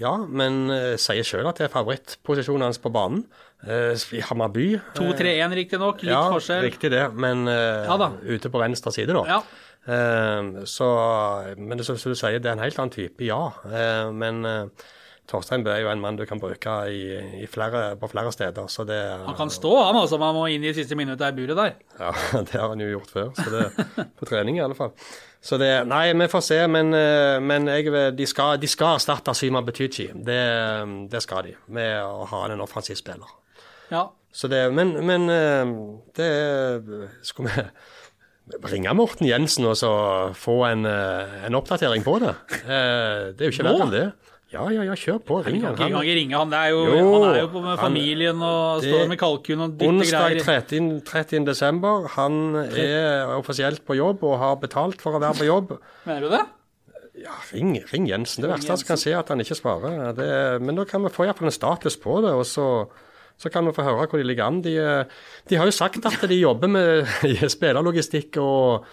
Ja, men uh, sier sjøl at det er favorittposisjonen hans på banen. Uh, I Hammarby. 2-3-1 riktignok, litt ja, forskjell. riktig det, men uh, Ja ute på venstre side, da. Ja. Uh, så, men det, som du sier, det er en helt annen type, ja. Eh, men eh, Torstein Bø er jo en mann du kan bruke i, i flere, på flere steder. Så det, Han kan stå, han altså. Man må inn i siste minuttet i buret der. Ja, det har han jo gjort før, så det, på trening i alle fall. Så det, nei, vi får se, men, eh, men jeg, de, skal, de skal erstatte Syma Betychi. Det, det skal de, med å ha en offensiv spiller. Ja. Så det, men, men eh, det Skulle vi ringe Morten Jensen og så få en, eh, en oppdatering på det? Det er jo ikke verre enn det. Ja, ja, ja, kjør på. Ring kan han. ikke Han- ringe han. Det er jo, Jo, han er jo på med familien og det- står med kalkun og dytter greier. Onsdag 13. desember. Han er offisielt på jobb og har betalt for å være på jobb. Mener du det? Ja, ring, ring Jensen. Det verste er at kan se at han ikke svarer. Det, men da kan vi få i hvert fall en status på det, og så, så kan vi få høre hvor de ligger an. De, eh, de har jo sagt at de jobber med spillerlogistikk og,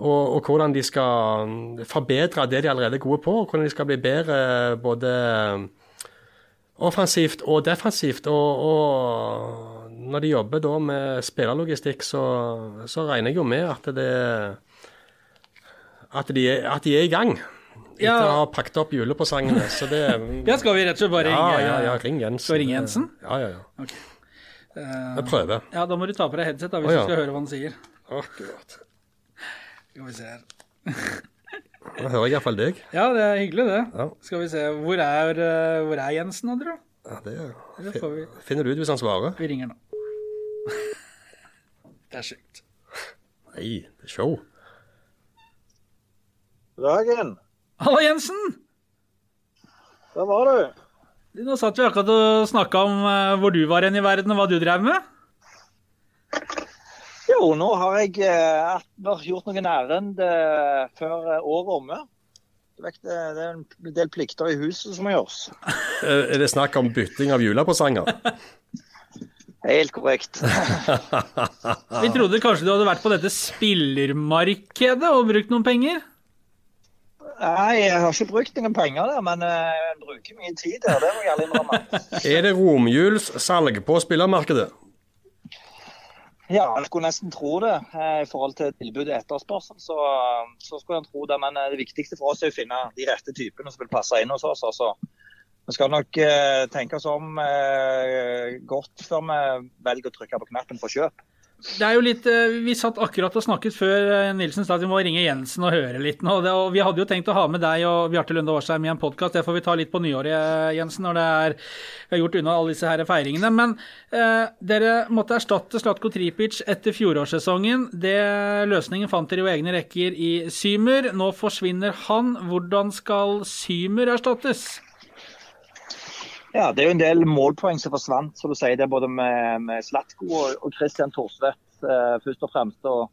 og, og hvordan de skal mm, forbedre det de allerede er gode på, og hvordan de skal bli bedre både offensivt og defensivt. Og, og når de jobber da med spillerlogistikk, så, så regner jeg jo med at det at de, er- at de er i gang. Etter Ja. å ha pakket opp julepresangene. Så det Ja, skal vi rett og slett bare ja, ringe? ja, ja, ring Jensen. Skal vi ringe Jensen? Ja, ja, ja. Ok. Jeg prøver. Ja, da må du ta på deg headset da, hvis oh, ja. du skal høre hva han sier. Akkurat. Skal vi se her. Da hører jeg iallfall deg. Ja, det er hyggelig det. Ja. Skal vi se. Hvor er, eh, hvor er Jensen, tror? Ja, det får vi. finner du ut hvis han svarer. Vi ringer nå. Det er sjukt. Nei, det er show. Dagen, Hallo, Jensen! der var du. Du, Nå satt vi akkurat og snakka om eh, hvor du var hen i verden, og hva du drev med. Jo, nå har jeg eh, gjort noen ærend eh, før eh, året omme. Det er en del plikter i huset som må gjøres. Eh, Er det snakk om bytting av julepresanger? Helt korrekt. Vi trodde kanskje du hadde vært på dette spillermarkedet og brukt noen penger. Nei, jeg har ikke brukt noen penger der, men eh, jeg bruker mye tid der. Det må jeg innrømme. Er det romjulssalg på spillermarkedet? Ja, jeg skulle nesten tro det. eh, I forhold til tilbud og etterspørsel, så, så skulle en tro det. Men eh, det viktigste for oss er å finne de rette typene som vil passe inn hos oss. Altså. Vi skal nok eh, tenke oss om eh, godt før vi velger å trykke på knappen for kjøp. Det er jo litt, eh, Vi satt akkurat og snakket før eh, Nilsen sa at vi må ringe Jensen og høre litt nå. Og Vi hadde jo tenkt å ha med deg og Bjarte Lunde Årsheim i en podkast. Det får vi ta litt på nyåret, eh, Jensen, når det er, vi har gjort unna alle disse her feiringene. Men eh, dere måtte erstatte Slatko Tripic etter fjorårssesongen. Det Løsningen fant dere jo egne rekker i Symer. Nå forsvinner han. Hvordan skal Symer erstattes? Ja, det er jo en del målpoeng som forsvant, som du sier. Det både med, med Slatko og, og Christian Thorsvedt eh, først og fremst. Og,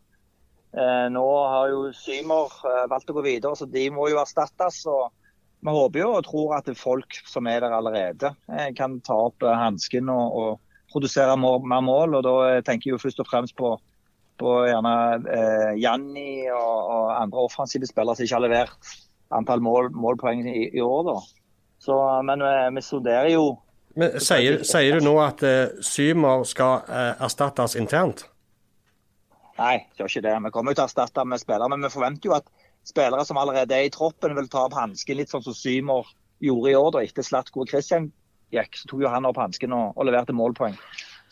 eh, nå har jo Symer eh, valgt å gå videre, så de må jo erstattes. og Vi håper jo og tror at folk som er der allerede, eh, kan ta opp eh, hansken og, og produsere mer, mer mål. og Da eh, tenker jeg jo først og fremst på, på gjerne Janni og, og andre offensive spillere som ikke har levert antall mål, målpoeng i, i år. da. Så, men vi, vi sonderer jo Men Sier, sier du nå at uh, Symer skal uh, erstattes internt? Nei, gjør ikke det. Vi kommer jo til å erstatte med spillere, men vi forventer jo at spillere som allerede er i troppen, vil ta opp hansken, litt sånn som Symer gjorde i år. da, Etter Slatko og Christian gikk, så tok jo han opp hansken og, og leverte målpoeng.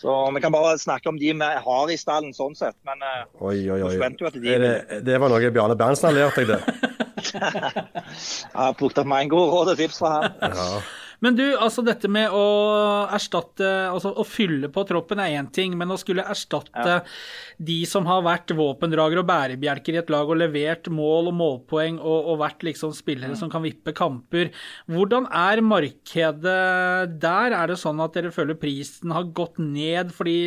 Så Vi kan bare snakke om de vi har i stallen sånn sett, men eh, Oi, oi, oi. Vi forventer jo at de- det, det var noe Bjarne Berntsen har lært deg, det. jeg har plukket opp mange gode råd og tips fra ham. Ja. Men du, altså dette med å erstatte Altså å fylle på troppen er én ting, men å skulle erstatte de som har vært våpendragere og bærebjelker i et lag og levert mål og målpoeng og, og vært liksom spillere som kan vippe kamper. Hvordan er markedet der? Er det sånn at dere føler prisen har gått ned fordi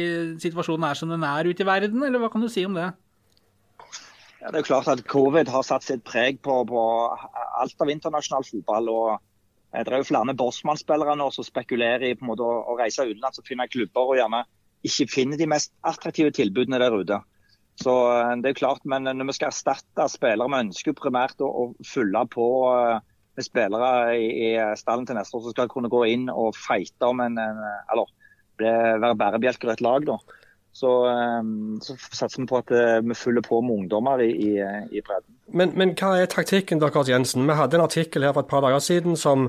situasjonen er som den er ute i verden, eller hva kan du si om det? Ja, det er jo klart at Covid har satt sitt preg på, på alt av internasjonal fotball. og eh, Det er jo flere Bossmann-spillere nå som spekulerer i på en måte å, å reise utenlands og finne klubber og gjerne ikke finne de mest attraktive tilbudene der ute. Så eh, det er klart, men Når vi skal erstatte spillere, vi ønsker primært å, å fylle på eh, med spillere i, i stallen til neste år som skal kunne gå inn og fighte om en, en eller være bærebjelker i et lag. da. Så, eh, så satser vi på at eh, vi fyller på med ungdommer i, i, i bredden. Men, men hva er taktikken deres, Jensen? Vi hadde en artikkel her for et par dager siden som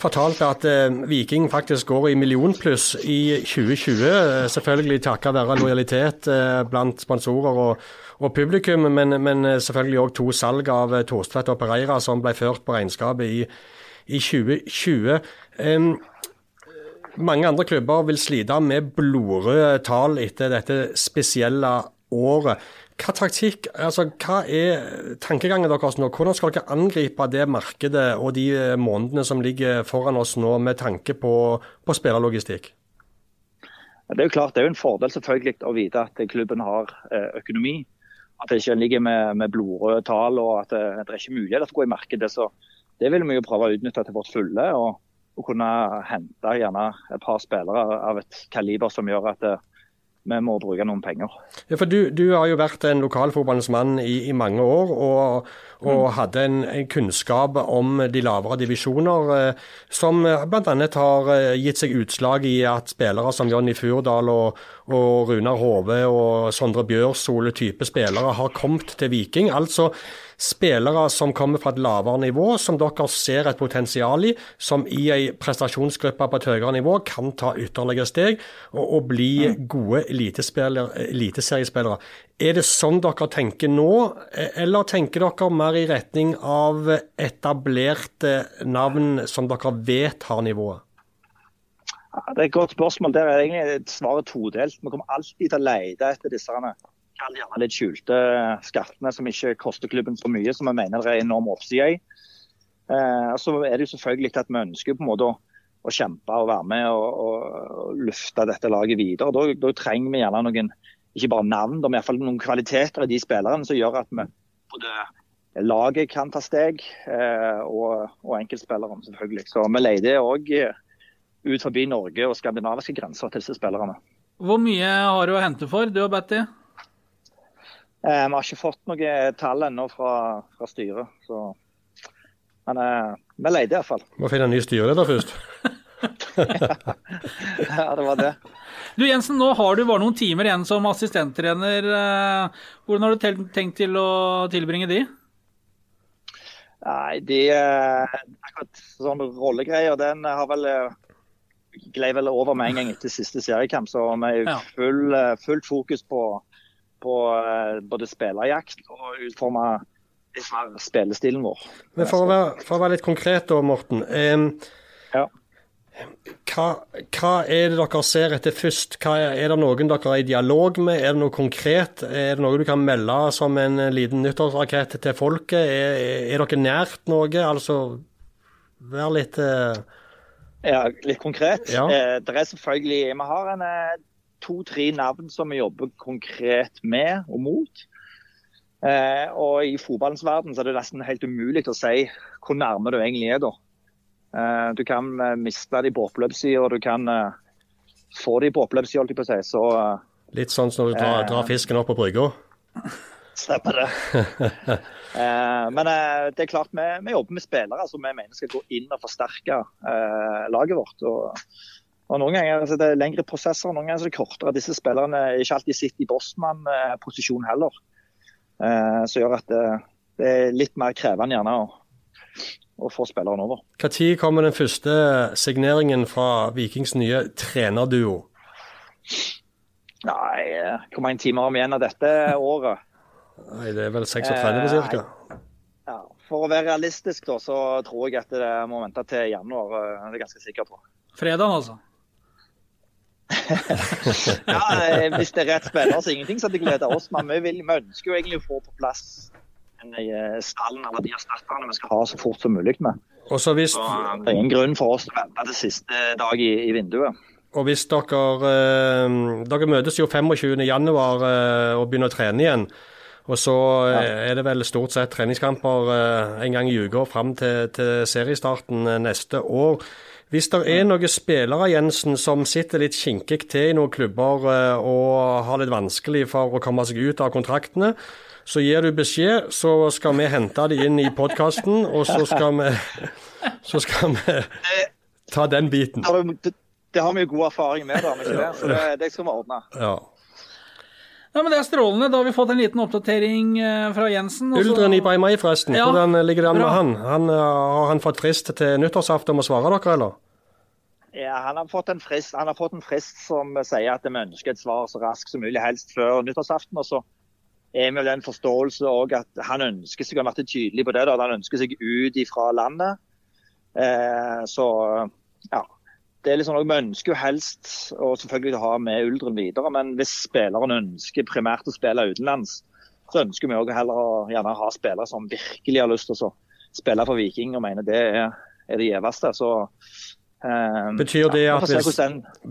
fortalte at eh, Viking faktisk går i millionpluss i 2020. eh, Selvfølgelig takket være lojalitet eh, blant sponsorer og, og publikum, men, men eh, selvfølgelig òg to salg av Torstvedt og Pereira som ble ført på regnskapet i, i 2020. Em, mange andre klubber vil slite med blodrøde tall etter dette spesielle året. Hva taktikk, altså hva er tankegangen deres nå? Hvordan skal dere angripe det markedet og de eh, månedene som ligger foran oss nå, med tanke på, på spillerlogistikk? Det er jo klart, det er jo en fordel selvfølgelig å vite at klubben har eh, økonomi. At det ikke ligger med, med blodrøde tall og at det, det er ikke mulighet til å gå i markedet. Så det vil vi jo prøve å utnytte til vårt fulle. og, og kunne hente gjerne et par spillere av et kaliber som gjør at det, vi må bruke noen penger. Ja, for du, du har jo vært en lokalfotballens mann i, i mange år, og, og hadde en, en kunnskap om de lavere divisjoner, eh, som bl.a. har eh, gitt seg utslag i at spillere som Jonny Furdal og, og Runar Hove og Sondre Bjørsole type spillere har kommet til Viking. Altså spillere som kommer fra et lavere nivå, som dere ser et potensial i, som i en prestasjonsgruppe på et høyere nivå kan ta ytterligere steg og, og bli gode eliteseriespillere. Er det sånn dere tenker nå, eller tenker dere mer i retning av etablerte navn som dere vet har nivået? Det er et godt spørsmål. Der er egentlig svaret todelt. Vi kommer alltid til å lete etter disse gjerne litt skjulte skattene som ikke koster klubben for mye, som vi mener det er enorm oppside i. Eh, så er det jo selvfølgelig at vi ønsker på en måte å, å kjempe og være med og, og, og lufte dette laget videre. Da, da trenger vi gjerne noen ikke bare navn, men i hvert fall noen kvaliteter i de spillerne som gjør at vi både laget kan ta steg, eh, og, og enkeltspillerne selvfølgelig. Så vi leter òg ut forbi Norge og skandinaviske grenser til disse spillerne. Hvor mye har du å hente for, du og Batty? Eh, vi har ikke fått noe tall ennå fra, fra styret. Så. Men eh, vi leter iallfall. Må finne en ny styreleder først. ja, det var det. Du Jensen, nå har du bare noen timer igjen som assistenttrener. Eh, Hvordan har du tenkt til å tilbringe de? Nei, de eh, akkurat sånn rollegreier, den har vel glei vel over med en gang etter siste seriekamp. Så vi er full, fullt fokus på, på eh, både spillerjakt og utforme mer spillestilen vår. Men for å være, for å være litt konkret da, Morten. em, Ja. hva, hva er det dere ser etter først? Er, er det noen dere er i dialog med? Er det noe konkret? Er det noe du kan melde som en liten nyttårsrakett til folket? Er, er dere nært noe? Altså, vær litt eh, Ja, litt konkret. Ja. Eh, det er selvfølgelig Vi har en eh, to-tre navn som vi jobber konkret med og mot. Eh, og i fotballens verden så er det nesten helt umulig å si hvor nærme du egentlig er da. Eh, du kan eh, miste de på oppløpssida, og du kan eh, få de på oppløpssida, holdt jeg på å si. Så eh, Litt sånn som når du drar, Eh. drar fisken opp på brygga. Stemmer det. eh, men det er klart vi, vi jobber med spillere som vi mener skal gå inn og forsterke eh, laget vårt. Og, og Noen ganger er det lengre prosesser, noen ganger er det kortere. Disse spillerne er ikke alltid sitter i bossmann-posisjon heller. Eh, som gjør at det, det er litt mer krevende gjerne å, å få spilleren over. Når kommer den første signeringen fra Vikings nye trenerduo? Nei, eh, hvor mange timer har vi igjen av dette året? Nei, Det er vel 36 ca. Ja, for å være realistisk da, så tror jeg at det må vente til januar. eh, Det er jeg ganske sikker på. Fredag, altså. Ja, eh, Hvis det er rett spiller, så er ingenting som gleder oss. Men vi, vil, vi ønsker jo egentlig å få på plass en eh, stallen eller de erstatterne vi skal ha så fort som mulig med. Og så hvis, Så eh, Det er ingen grunn for oss til å vente til siste dag i, i vinduet. og hvis dere Dere møtes jo 25. januar eh, og begynner å trene igjen. Og så er det vel stort sett treningskamper en gang i uka fram til, til seriestarten neste år. Hvis det er noen spillere Jensen, som sitter litt kinkig til i noen klubber eh, og har litt vanskelig for å komme seg ut av kontraktene, så gir du beskjed, så skal vi hente de inn i podkasten, og så skal vi, så skal vi ta den biten. Det, har vi- jo god erfaring med, da, det? så det, det skal vi ordne. Ja. Ja, men Det er strålende. Da har vi fått en liten oppdatering eh, fra Jensen. Også. Uldren i Bay Mai, forresten. Ja, Hvordan ligger det an med han? han eh, har han fått frist til nyttårsaften om å svare dere, eller? Ja, han, har fått en frist, han har fått en frist som sier at vi ønsker et svar så raskt som mulig, helst før nyttårsaften. og så er vi av den forståelse også at han ønsker seg, han har vært tydelig på det, da, at han ønsker seg ut fra landet. Eh, så ja, det er liksom noe Vi ønsker jo helst å selvfølgelig ha med Uldren videre, men hvis spilleren ønsker primært å spille utenlands, så ønsker vi også heller å gjerne ha spillere som virkelig har lyst til å spille for Viking og mener det er, er det gjeveste. Så eh, Betyr det, ja, hvis,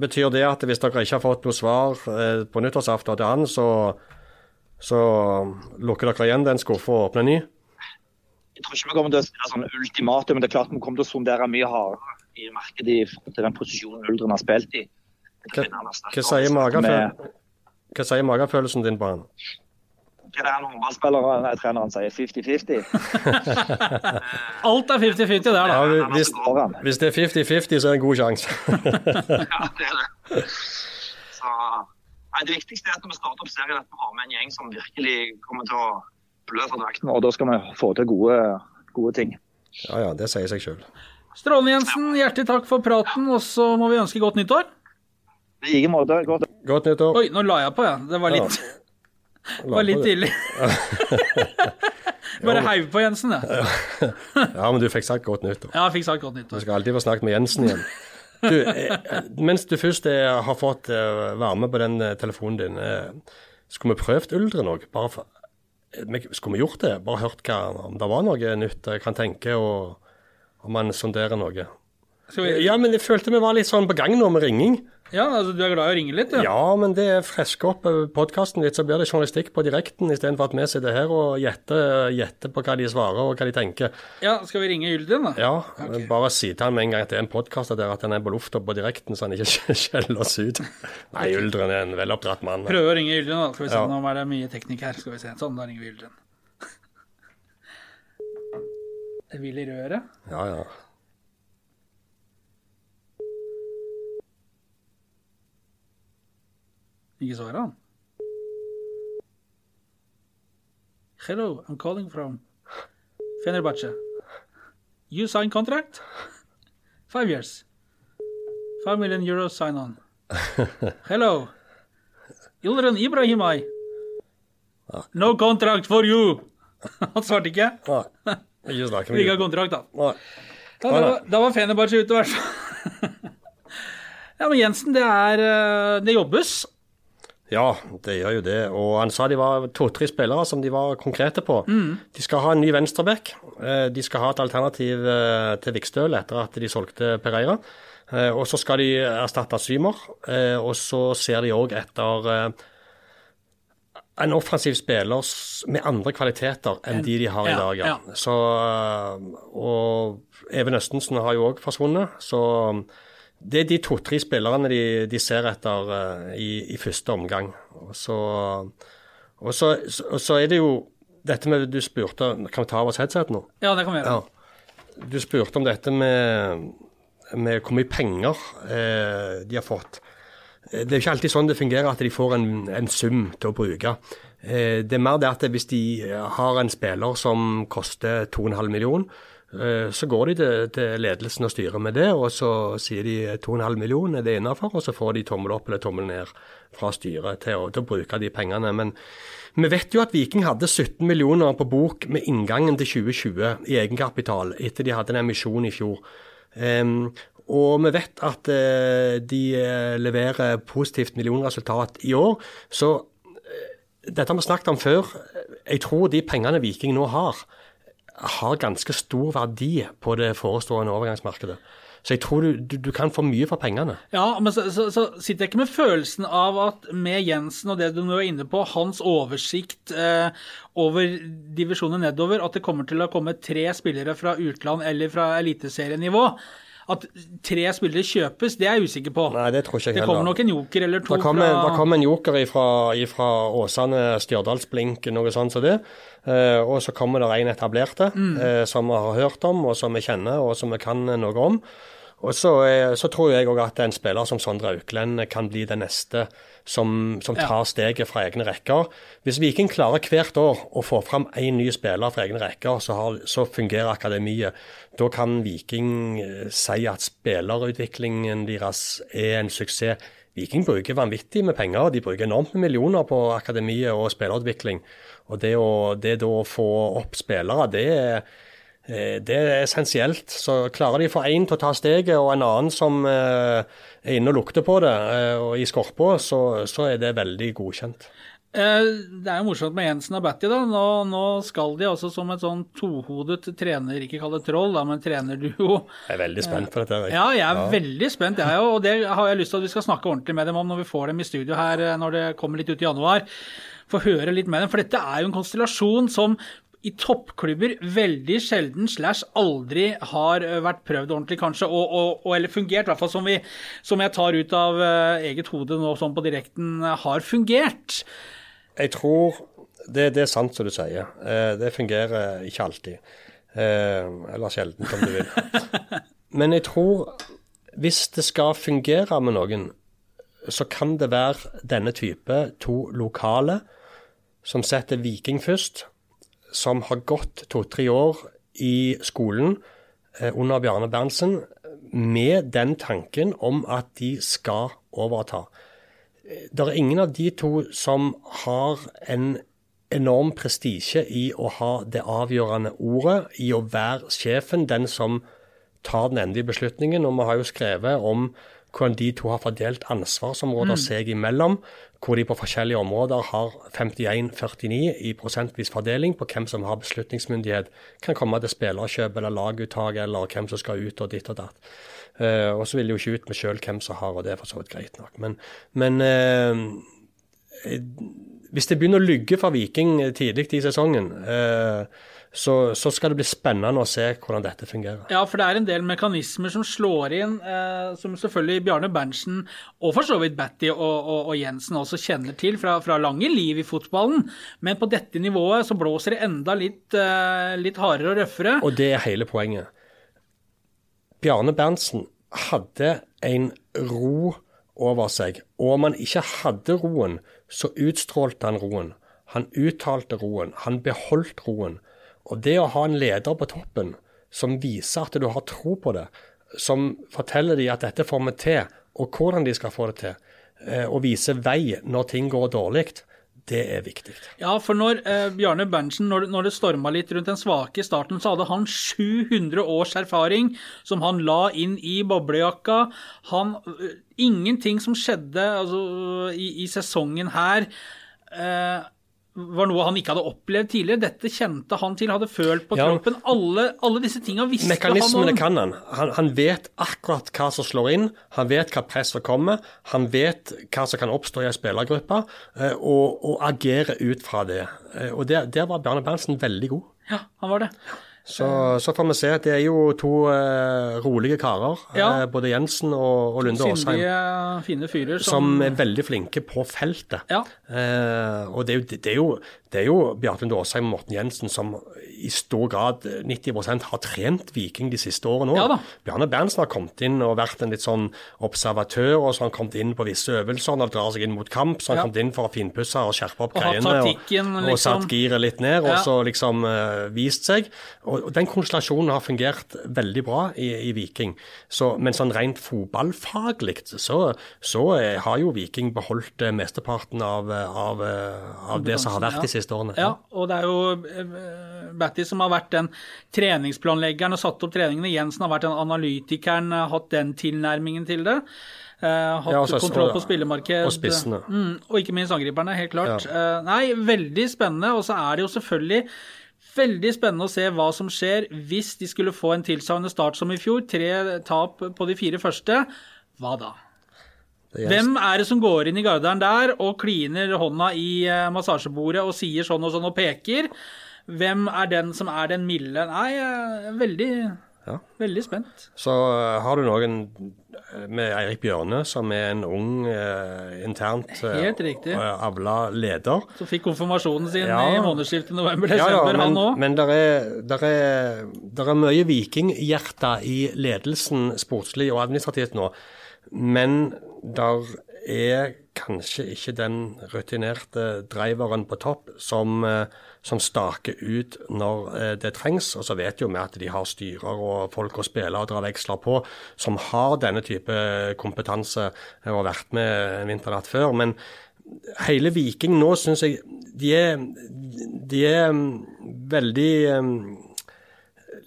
betyr det at hvis dere ikke har fått noe svar eh, på nyttårsaften til han, så, så lukker dere igjen den skuffa og åpner ny? Jeg tror ikke vi kommer til å stille sånn ultimatum, men det er klart vi kommer til å sondere mye hardere i markedet i forhold til den posisjonen Uldren har spilt i. Hva, hva sier mageføl- hva sier magefølelsen din på han? Hva er det han håndballspilleren og treneren sier? 50-50? Alt er 50-50 der, da. Ja, hvis, hvis det er 50-50, så er det en god sjanse. Ja, det er det. Så, nei, det viktigste er at når vi starter opp serien, at vi har med en gjeng som virkelig kommer til å blø for drakten. Og da skal vi få til gode, gode ting. Ja ja, det sier seg sjøl. Strålende, Jensen. Hjertelig takk for praten, og så må vi ønske godt nyttår. I like måte. Godt. Godt nyttår. Oi, nå la jeg på, jeg. Det var litt, ja. var litt tidlig. Bare heiv på Jensen, jeg. Ja, men du fikk sagt godt nyttår. Ja, jeg fikk sagt godt Du nyttår. skal alltid få snakket med Jensen igjen. Du, eh, mens du først eh, har fått eh, være med på den telefonen din, skulle vi prøvd Uldren òg? Skulle vi gjort det? Bare hørt hva, om det var noe nytt jeg kan tenke, og om man sonderer noe? Vi, Ja, men jeg følte vi var litt sånn på gang nå med ringing. ja, altså, du er glad i å ringe litt, du? Ja, men det fresker opp podkasten litt, så blir det journalistikk på direkten istedenfor at vi sitter her og gjetter, gjetter på hva de svarer og hva de tenker. Ja, skal vi ringe Yldin, da? Ja, okay. bare si til han med en gang at det er en podkast der, at han er på lufta på direkten, så han ikke skjeller oss ut. Nei, Yldren er en veloppdratt mann. Prøve å ringe Yldin, da. Skal vi se, Ja. nå er det mye teknikk her. Skal vi se. Sånn, da ringer vi Uldren. Det vil i røret. Ja, ja. Ikke svarer han. Hello, I'm calling from Fenerbahce. You sign contract? Five years. Five million euros sign on. Hello. Ildren Ibrahimai. No contract for you! Han svarte ikke. Ikke snakk Vil ikke ha kontrakt, da. Nei. Ja, da, var- da var Fenerbahçe ute, i hvert fall. ja, men Jensen, det er eh, Det jobbes. Ja, det gjør jo det. Og han sa de var to-tre spillere som de var konkrete på. De skal ha en ny venstreback. Eh, De skal ha et alternativ eh, til Vikstøl etter at de solgte Pereira. Og så skal de erstatte Symer. Og så ser de òg etter en offensiv spiller med andre kvaliteter enn de de har i dag. Ja. ja. Så, eh, og Even Østensen har jo òg forsvunnet. Så det er de to-tre spillerne de, de ser etter eh, i, i første omgang. Og så, og, så, og så er det jo dette med Du spurte Kan vi ta av oss headset nå? Ja, det kan vi gjøre. Ja. Du spurte om dette med, med hvor mye penger eh, de har fått. Eh, Det er ikke alltid sånn det fungerer at de får en, en sum til å bruke. Eh, det er mer det at hvis de har en spiller som koster 2,5 million, eh, så går de til, til ledelsen og styrer med det, og så sier de 2,5 millioner er det innafor, og så får de tommel opp eller tommel ned fra styret til å, til å bruke de pengene. Men vi vet jo at Viking hadde 17 millioner på bok med inngangen til 2020 i egenkapital, etter de hadde en emisjon i fjor. Em, og vi vet at eh, de eh, leverer positivt millionresultat i år. Så eh, dette har vi snakket om før. Jeg tror de pengene Viking nå har, har ganske stor verdi på det forestående overgangsmarkedet. Så jeg tror du, du, du kan få mye for pengene. Ja, men så, så, så sitter jeg ikke med følelsen av at med Jensen og det du nå er inne på, hans oversikt eh, over divisjoner nedover, at det kommer til å komme tre spillere fra utland eller fra eliteserienivå. At tre spillere kjøpes, det er jeg usikker på. Nei, det tror ikke jeg heller. det kommer nok en joker eller to Da kom, fra det kom en joker ifra, ifra Åsane, Stjørdalsblink, noe sånt som det. Eh, og så kommer det en etablerte eh, som vi har hørt om, og som vi kjenner, og som vi kan noe om. Og så, eh, så tror jeg òg at en spiller som Sondre Auklend kan bli den neste som, som tar steget fra egne rekker. Hvis Viking klarer hvert år å få fram én ny spiller fra egne rekker, så, har, så fungerer akademiet. Da kan Viking eh, si at spillerutviklingen deres er en suksess. Viking bruker vanvittig med penger. De bruker enormt med millioner på akademiet og spillerutvikling. Og det å, det da å få opp spillere, det er, det er essensielt. Så klarer de å få én til å ta steget, og en annen som eh, er inne og lukter på det, eh, og i skorpa, så, så er det veldig godkjent. Eh, Det er jo morsomt med Jensen og Batty. da. Nå, nå skal de altså som et sånn tohodet trener, ikke kall det troll, da, men trenerduo. Jeg er veldig spent på dette. Erik. Ja, jeg er veldig spent, jeg òg. Og det har jeg lyst til at vi skal snakke ordentlig med dem om når vi får dem i studio her eh, når det kommer litt ut i januar. Få høre litt med dem. For dette er jo en konstellasjon som i toppklubber veldig sjelden slash aldri har eh, vært prøvd ordentlig, kanskje, og, og, og eller fungert, i hvert fall som, vi, som jeg tar ut av uh, eget hode nå sånn på direkten, eh, har fungert. Jeg tror det, det er sant som du sier. Eh, det fungerer ikke alltid. Eh, eller sjelden, om du vil. Men jeg tror hvis det skal fungere med noen, så kan det være denne type to lokale som setter Viking først, som har gått to-tre år i skolen eh, under Bjarne Berntsen med den tanken om at de skal overta. Det er ingen av de to som har en enorm prestisje i å ha det avgjørende ordet, i å være sjefen, den som tar den endelige beslutningen. Og vi har jo skrevet om hvordan de to har fordelt ansvarsområder seg imellom, hvor de på forskjellige områder har 51-49 i prosentvis fordeling på hvem som har beslutningsmyndighet. Kan komme til spillerkjøp eller laguttak eller hvem som skal ut og ditt og datt. Uh, og så vil de jo ikke ut med sjøl hvem som har, og det er for så vidt greit nok. Men, men uh, hvis det begynner å lygge for Viking tidlig i sesongen, eh, så, så skal det bli spennende å se hvordan dette fungerer. Ja, for det er en del mekanismer som slår inn, eh, som selvfølgelig Bjarne Berntsen og for så vidt Batty og, og, og Jensen også kjenner til fra, fra lange liv i fotballen. Men på dette nivået så blåser det enda litt, eh, litt hardere og røffere. Og det er hele poenget. Bjarne Berntsen hadde en ro over seg, og om han ikke hadde roen, så utstrålte han roen. Han uttalte roen, han beholdt roen. Og det å ha en leder på toppen som viser at du har tro på det, som forteller dem at dette får vi til, og hvordan de skal få det til, eh, og viser vei når ting går dårlig, Det er viktig. Ja, for når eh, Bjarne Berntsen, når, når det storma litt rundt den svake starten, så hadde han 700 års erfaring som han la inn i boblejakka. Han eh, Ingenting som skjedde altså, i, i sesongen her eh, var noe han ikke hadde opplevd tidligere. Dette kjente han til, hadde følt på Ja. kroppen. Alle, alle disse tinga visste Mekanismene han om. kan han. han. Han vet akkurat hva som slår inn, han vet hva press som kommer, han vet hva som kan oppstå i en spillergruppe, eh, og, og agerer ut fra det. Eh, Og Der, der var Bjarne Berntsen veldig god. Ja, han var det. Så, så får vi se. Det er jo to eh, rolige karer, Ja. eh, både Jensen og, og Lunde Åsheim, Syndige, fine fyrer som, som er veldig flinke på feltet. Ja. Eh, og det er, jo, det, er jo, det er jo Bjarte Lunde Åsheim og Morten Jensen som i stor grad, 90% har trent Viking de siste årene òg. Ja. Bjarne Berntsen har kommet inn og vært en litt sånn observatør, og så har han kommet inn på visse øvelser når det drar seg inn mot kamp. Så har han Ja. kommet inn for å finpusse og skjerpe opp Og greiene. Og, og, og liksom. satt giret litt ned, og så liksom eh, vist seg. Og, og den konstellasjonen har fungert veldig bra i, i Viking. Så, men sånn rent fotballfaglig så, så eh, har jo Viking beholdt eh, mesteparten av, eh, av, av det som har vært de siste årene. Ja, og det er jo uh, Batty som har vært den treningsplanleggeren og satt opp treningene. Jensen har vært den analytikeren, hatt den tilnærmingen til det. Uh, hatt Ja, altså, kontroll på spillemarked. og spissene. Mm, og ikke minst angriperne, helt klart. Eh, nei, veldig spennende. Og så er det jo selvfølgelig veldig spennende å se hva som skjer hvis de skulle få en tilsvarende start som i fjor. Tre tap på de fire første. Hva da? Hvem er det som går inn i garderen der og kliner hånda i eh, massasjebordet og sier sånn og sånn og peker? Hvem er den som er den milde? Nei, er veldig, Ja. veldig spent. Så eh, har du noen eh, med Eirik Bjørne, som er en ung, eh, internt eh, avla leder. Som fikk konfirmasjonen sin Ja. i månedsskiftet Ja, november-desember, ja, han men, òg. men der er, der er, der er mye vikinghjerte i ledelsen sportslig og administrativt nå. Men der er kanskje ikke den rutinerte driveren på topp som, eh, som staker ut når eh, det trengs. Og så vet jo vi at de har styrer og folk å spille og dra veksler på som har denne type kompetanse og har vært med vinternatt før. Men hele Viking nå syns jeg de er, de er mm, veldig mm,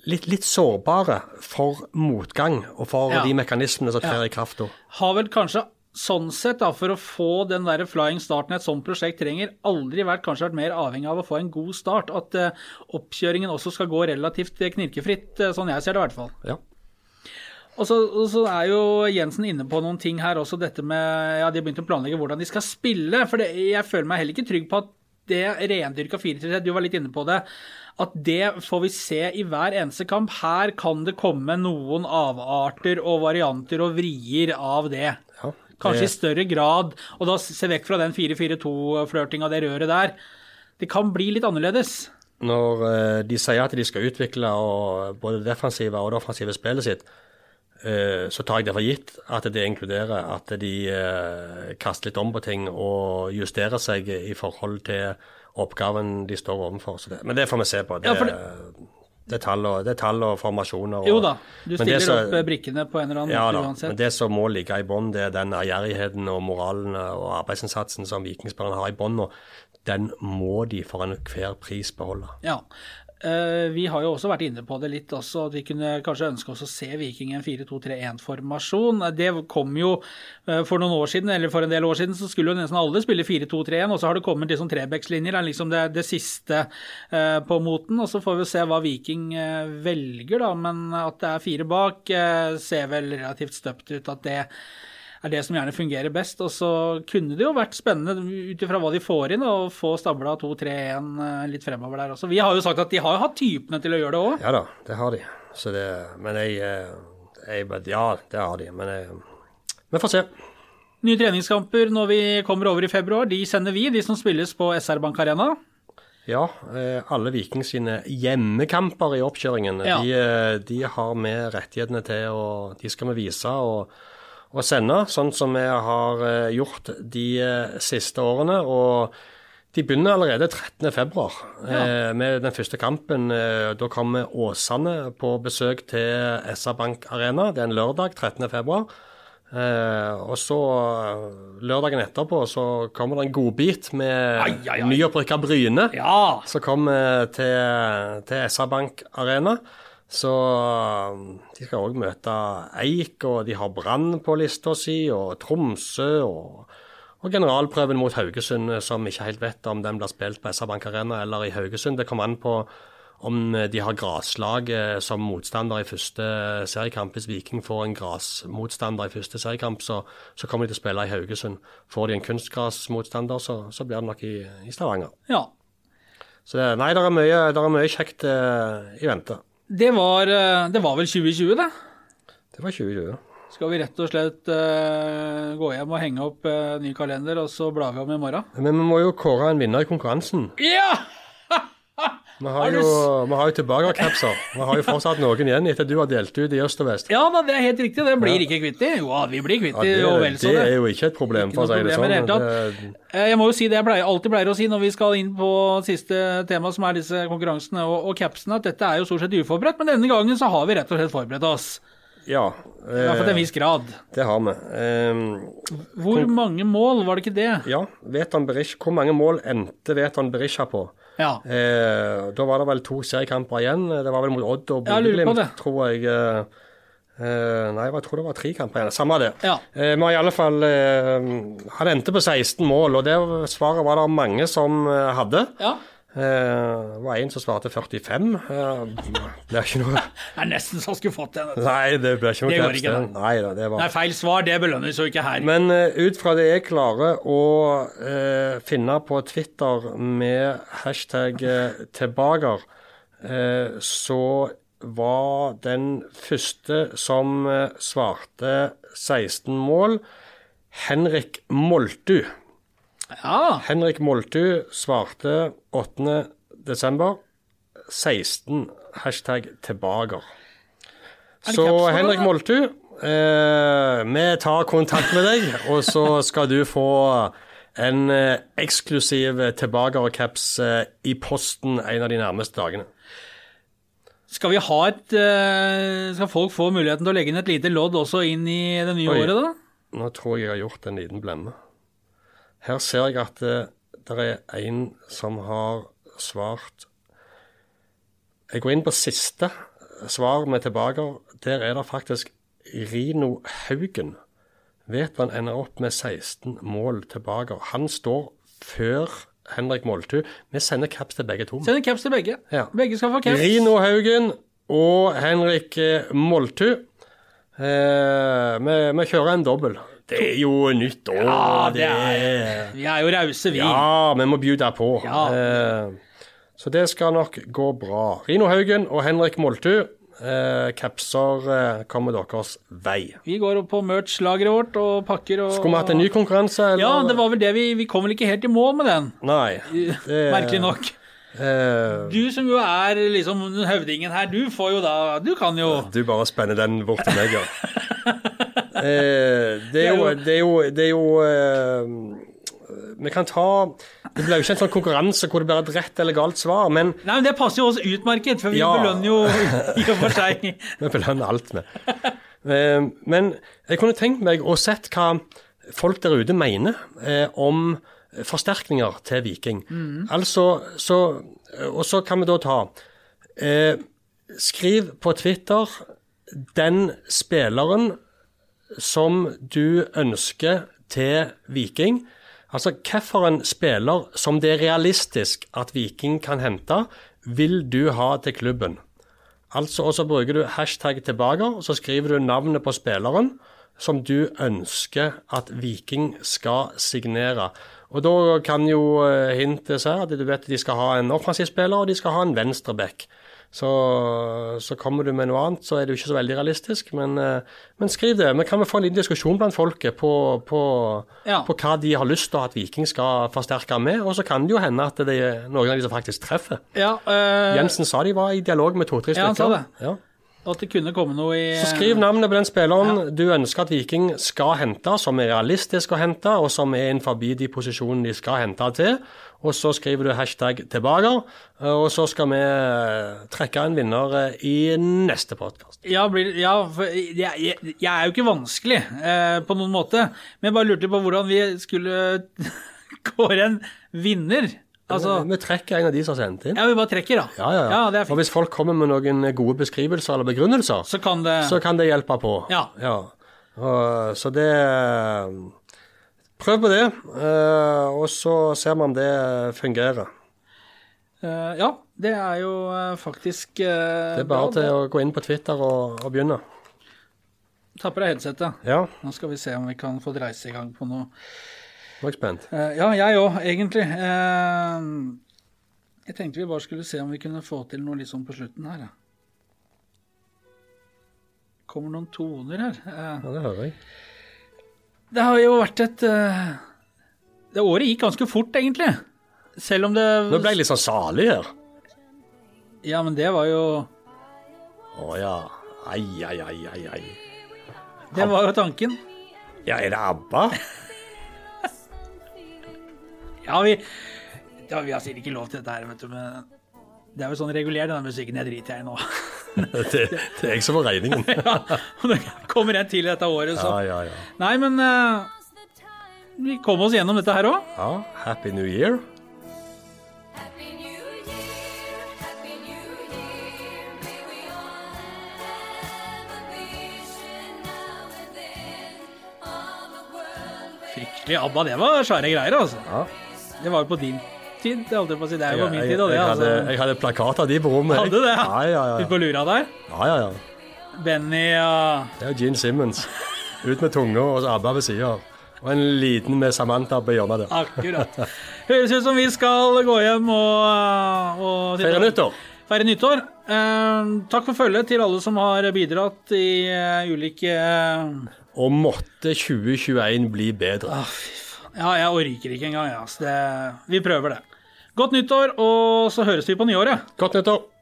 litt, litt sårbare for motgang og for Ja. de mekanismene som trer i kraft da. Har vel kanskje sånn sett, da, for å få den der flying starten et sånt prosjekt trenger, aldri vært kanskje vært mer avhengig av å få en god start. At uh, oppkjøringen også skal gå relativt eh, knirkefritt, eh, sånn jeg ser det i hvert fall. Ja. Og så, og så er jo Jensen inne på noen ting her også, dette med Ja, de har begynt å planlegge hvordan de skal spille. For det, jeg føler meg heller ikke trygg på at det rendyrka 4-3, du var litt inne på det, at det får vi se i hver eneste kamp. Her kan det komme noen avarter og varianter og vrier av det. Ja, Kanskje i større grad, og da se vekk fra den 4-4-2-flørtinga, det røret der. Det kan bli litt annerledes. når eh, de sier at de skal utvikle både det defensive og det offensive spillet sitt, eh, så tar jeg det for gitt at det inkluderer at de eh, kaster litt om på ting og justerer seg i forhold til oppgaven de står overfor. Men det får vi se på. Det, Ja, for det, er tall og, det er tall og formasjoner. Og, Jo da, du stiller så, opp eh, brikkene på en eller annen Ja måte uansett. men det som må ligge i bånn, det er den ærgjerrigheten og moralen og arbeidsinnsatsen som vikingspillerne har i bånn Og Den må de for enhver pris beholde. Ja. Eh, vi har jo også vært inne på det litt også, at vi kunne kanskje ønske oss å se Viking i en 4-2-3-1-formasjon. Det kom jo eh, for noen år siden, eller for en del år siden, så skulle jo nesten alle spille 4-2-3-1, og så har det kommet liksom trebekslinjer, det er liksom det, det siste eh, på moten. Og så får vi se hva Viking eh, velger, da, men at det er fire bak, eh, ser vel relativt støpt ut at det er det som gjerne fungerer best. Og så kunne det jo vært spennende ut ifra hva de får inn, å få stabla 2-3-1 eh, litt fremover der også. Vi har jo sagt at de har jo hatt typene til å gjøre det òg. Ja da, det har de. Så det, men jeg, eh, jeg Ja, det har de. Men jeg, vi får se. Nye treningskamper når vi kommer over i februar, de sender vi, de som spilles på SR Bank Arena. Ja, eh, alle Viking sine hjemmekamper i oppkjøringen, Ja. de, de har vi rettighetene til, og de skal vi vise og, og sende, sånn som vi har eh, gjort de eh, siste årene. og de begynner allerede 13.2 eh, med den første kampen. Eh, da kommer Åsane på besøk til SR Bank Arena. Det er en lørdag 13.2. Eh, og så lørdagen etterpå så kommer det en godbit med nyopprykka Bryne. Ja! som kommer til, til SR-Bank Arena. Så um, de skal òg møte Eik, og de har Brann på lista si, og Tromsø. Og, og generalprøven mot Haugesund, som ikke helt vet om den blir spilt på SR-Bank Arena eller i Haugesund. Det kommer an på om de har graslag som motstander i første seriekamp. Hvis Viking får en grasmotstander i første seriekamp, så, så kommer de til å spille i Haugesund. Får de en kunstgrasmotstander, så, så blir det nok i, i Stavanger. ja. Så det, nei, det er mye, det er mye kjekt eh, i vente. Det var, eh, det var vel 2020, det. Det var 2020. Skal vi rett og slett uh, gå hjem og henge opp uh, ny kalender, og så blar vi om i morgen? Men vi må jo kåre en vinner i konkurransen. Ja! Vi har jo, vi har jo tilbakeerkapser. Vi har jo fortsatt noen igjen etter du har delt ut i øst og vest. Ja men det er helt riktig. Det blir ikke kvitt de. Jo, vi blir kvitt Ja, det, det det. er jo ikke et problem, for å si det i sånn. Det, Eh, Jeg må jo si det jeg pleier, alltid pleier å si når vi skal inn på siste tema, som er disse konkurransene og, og capsene, at dette er jo stort sett uforberedt, men denne gangen så har vi rett og slett forberedt oss. ja, Eh, fall til en eh, viss grad. det har vi. Eh, Hvor mange mål, var det ikke det? ja, Vetan Berisha, hvor mange mål endte Vetan Berisha på? Ja. Eh, da var det vel to seriekamper igjen. Det var vel mot Odd og Bodø-Glimt, tror jeg. eh, eh, nei, jeg tror det var tre kamper igjen. Samme det. Ja. Eh, men i alle fall eh, Han endte på 16 mål, og det svaret var det mange som eh, hadde. ja. Eh, det var en som svarte 45. Eh, det er ikke noe Det er nesten så jeg skulle fått den. Nei, det ble ikke noe Det kreps, det. Nei det var Nei, feil svar, det belønnes jo ikke her. Men eh, ut fra det jeg klarer å eh, finne på Twitter med hashtag eh, tilbaker, eh, så var den første som eh, svarte 16 mål, Henrik Moltu. Ja, Henrik Moltu svarte 8. desember 16 hashtag tilbaker. Så Henrik? Moltu, eh, vi tar kontakt med deg, og så skal du få en eh, eksklusiv tilbakercaps eh, i posten en av de nærmeste dagene. Skal vi ha et eh, Skal folk få muligheten til å legge inn et lite lodd også inn i det nye Oi. året, da? Nå tror jeg jeg har gjort en liten blemme. Her ser jeg at det, det er en som har svart Jeg går inn på siste svar med tilbaker. Der er det faktisk Rino Haugen. Vet han ender opp med 16 mål tilbake. Han står før Henrik Moltu. Vi sender caps til begge to. Sender caps til begge. Ja. Begge skal få caps. Rino Haugen og Henrik eh, Moltu. Eh, vi, vi kjører en dobbel. Det er jo nytt år. Ja, det er Vi er jo rause, vi. Ja, vi må bjude på. Ja. Eh, så det skal nok gå bra. Rino Haugen og Henrik Moltu. Eh, capser eh, kommer deres vei. Vi går opp på merch-lageret vårt og pakker og Skulle vi hatt en ny konkurranse? Eller? Ja, det var vel det vi Vi kom vel ikke helt i mål med den, Nei. det- merkelig nok. Eh, Du som jo er liksom høvdingen her, du får jo da Du kan jo Du bare spenner den bort til meg, ja. eh, det er jo Det er jo, det er jo eh, Vi kan ta Det blir jo ikke en sånn konkurranse hvor det blir et rett eller galt svar, men Nei, men det passer jo oss utmerket, for vi Ja. belønner jo i og for seg vi belønner alt med. Eh, men jeg kunne tenkt meg å sett hva folk der ute mener eh, om forsterkninger til Viking. Altså, så, Og så kan vi da ta eh, Skriv på Twitter den spilleren som du ønsker til Viking. Altså hvilken spiller som det er realistisk at Viking kan hente, vil du ha til klubben. Altså, Og så bruker du hashtag tilbake, og så skriver du navnet på spilleren som du ønsker at Viking skal signere. Og Da kan jo eh, hintet si at du vet de skal ha en offensiv spiller, og de skal ha en venstreback. Så, så kommer du med noe annet, så er det jo ikke så veldig realistisk. Men, eh, men skriv det. Men kan vi få en liten diskusjon blant folket på, på, Ja. på hva de har lyst til at Viking skal forsterke med? Og så kan det jo hende at det er noen av de som faktisk treffer. Ja, øh... Jensen sa de var i dialog med to-tre stykker. Ja, han sa det. Ja. At det kunne komme noe i Så skriv navnet på den spilleren du ønsker at Viking skal hente, som er realistisk å hente, og som er innenfor de posisjonene de skal hente til. Og så skriver du hashtag tilbake, og så skal vi eh, trekke en vinner eh, i neste podkast. Ja, blir, ja for jeg, jeg, jeg er jo ikke vanskelig eh, på noen måte, men jeg bare lurte på hvordan vi skulle kåre en vinner. Altså, vi trekker en av de som har sendt inn. ja, vi bare trekker, da. Ja, ja, ja. er og hvis folk kommer med noen gode beskrivelser eller begrunnelser, Så kan det så kan det hjelpe på. Ja. Og, så det Prøv på det, eh, og så ser vi om det fungerer. eh, Ja, det er jo eh, faktisk Det er bare til å gå inn på Twitter og, og begynne. Ta på deg headsetet. Ja, Nå skal vi se om vi kan få dreise i gang på noe. Jeg spent. Eh, ja, jeg òg, egentlig. Eh, jeg tenkte vi bare skulle se om vi kunne få til noe litt sånn på slutten her. kommer noen toner her. Eh, Ja, det hører jeg. det har jo vært et Det året gikk ganske fort, egentlig. Selv om det Nå ble jeg litt sånn salig her. Ja, men det var jo Å ja. Ai, ai, ai, ai, ai. Det var jo tanken. Ja, er det ABBA? Ja, vi ja, Vi har sikkert ikke lov til dette her, vet du, men det er jo sånn regulert, denne musikken. jeg driter jeg i nå. Det, det er jeg som får regningen. ja, og det kommer en til dette året, så Ja, ja, ja. Nei, men uh, vi kom oss gjennom dette her òg. ja Happy New Year. Happy New Year, Happy New Year. May we all have a vision now and then of a world where Fryktelig ABBA, det var svære greier, altså. Ja. Det var jo på din tid, det holdt jeg på å si. Det er jo på min tid, og det, jeg, hadde, altså. jeg hadde plakat av de på rommet. Hadde du det? Ja, ja, ja. på lura der. ja, ja, ja. Benny og Det er jo Gene Simmons. Ut med tunga og så ABBA ved sida. Og en liten med Samantha på hjørnet der. Akkurat. Høres ut som vi skal gå hjem og, og Feire nyttår. Feire nyttår. Eh, takk for følget til alle som har bidratt i uh, ulike eh, Og måtte 2021 bli bedre. ah. Ja, jeg orker ikke engang. Ja. Så det, vi prøver det. Godt nyttår, og så høres vi på nyåret. Godt nyttår.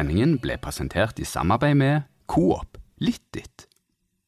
Sendingen ble presentert i samarbeid med Coop Litt Ditt.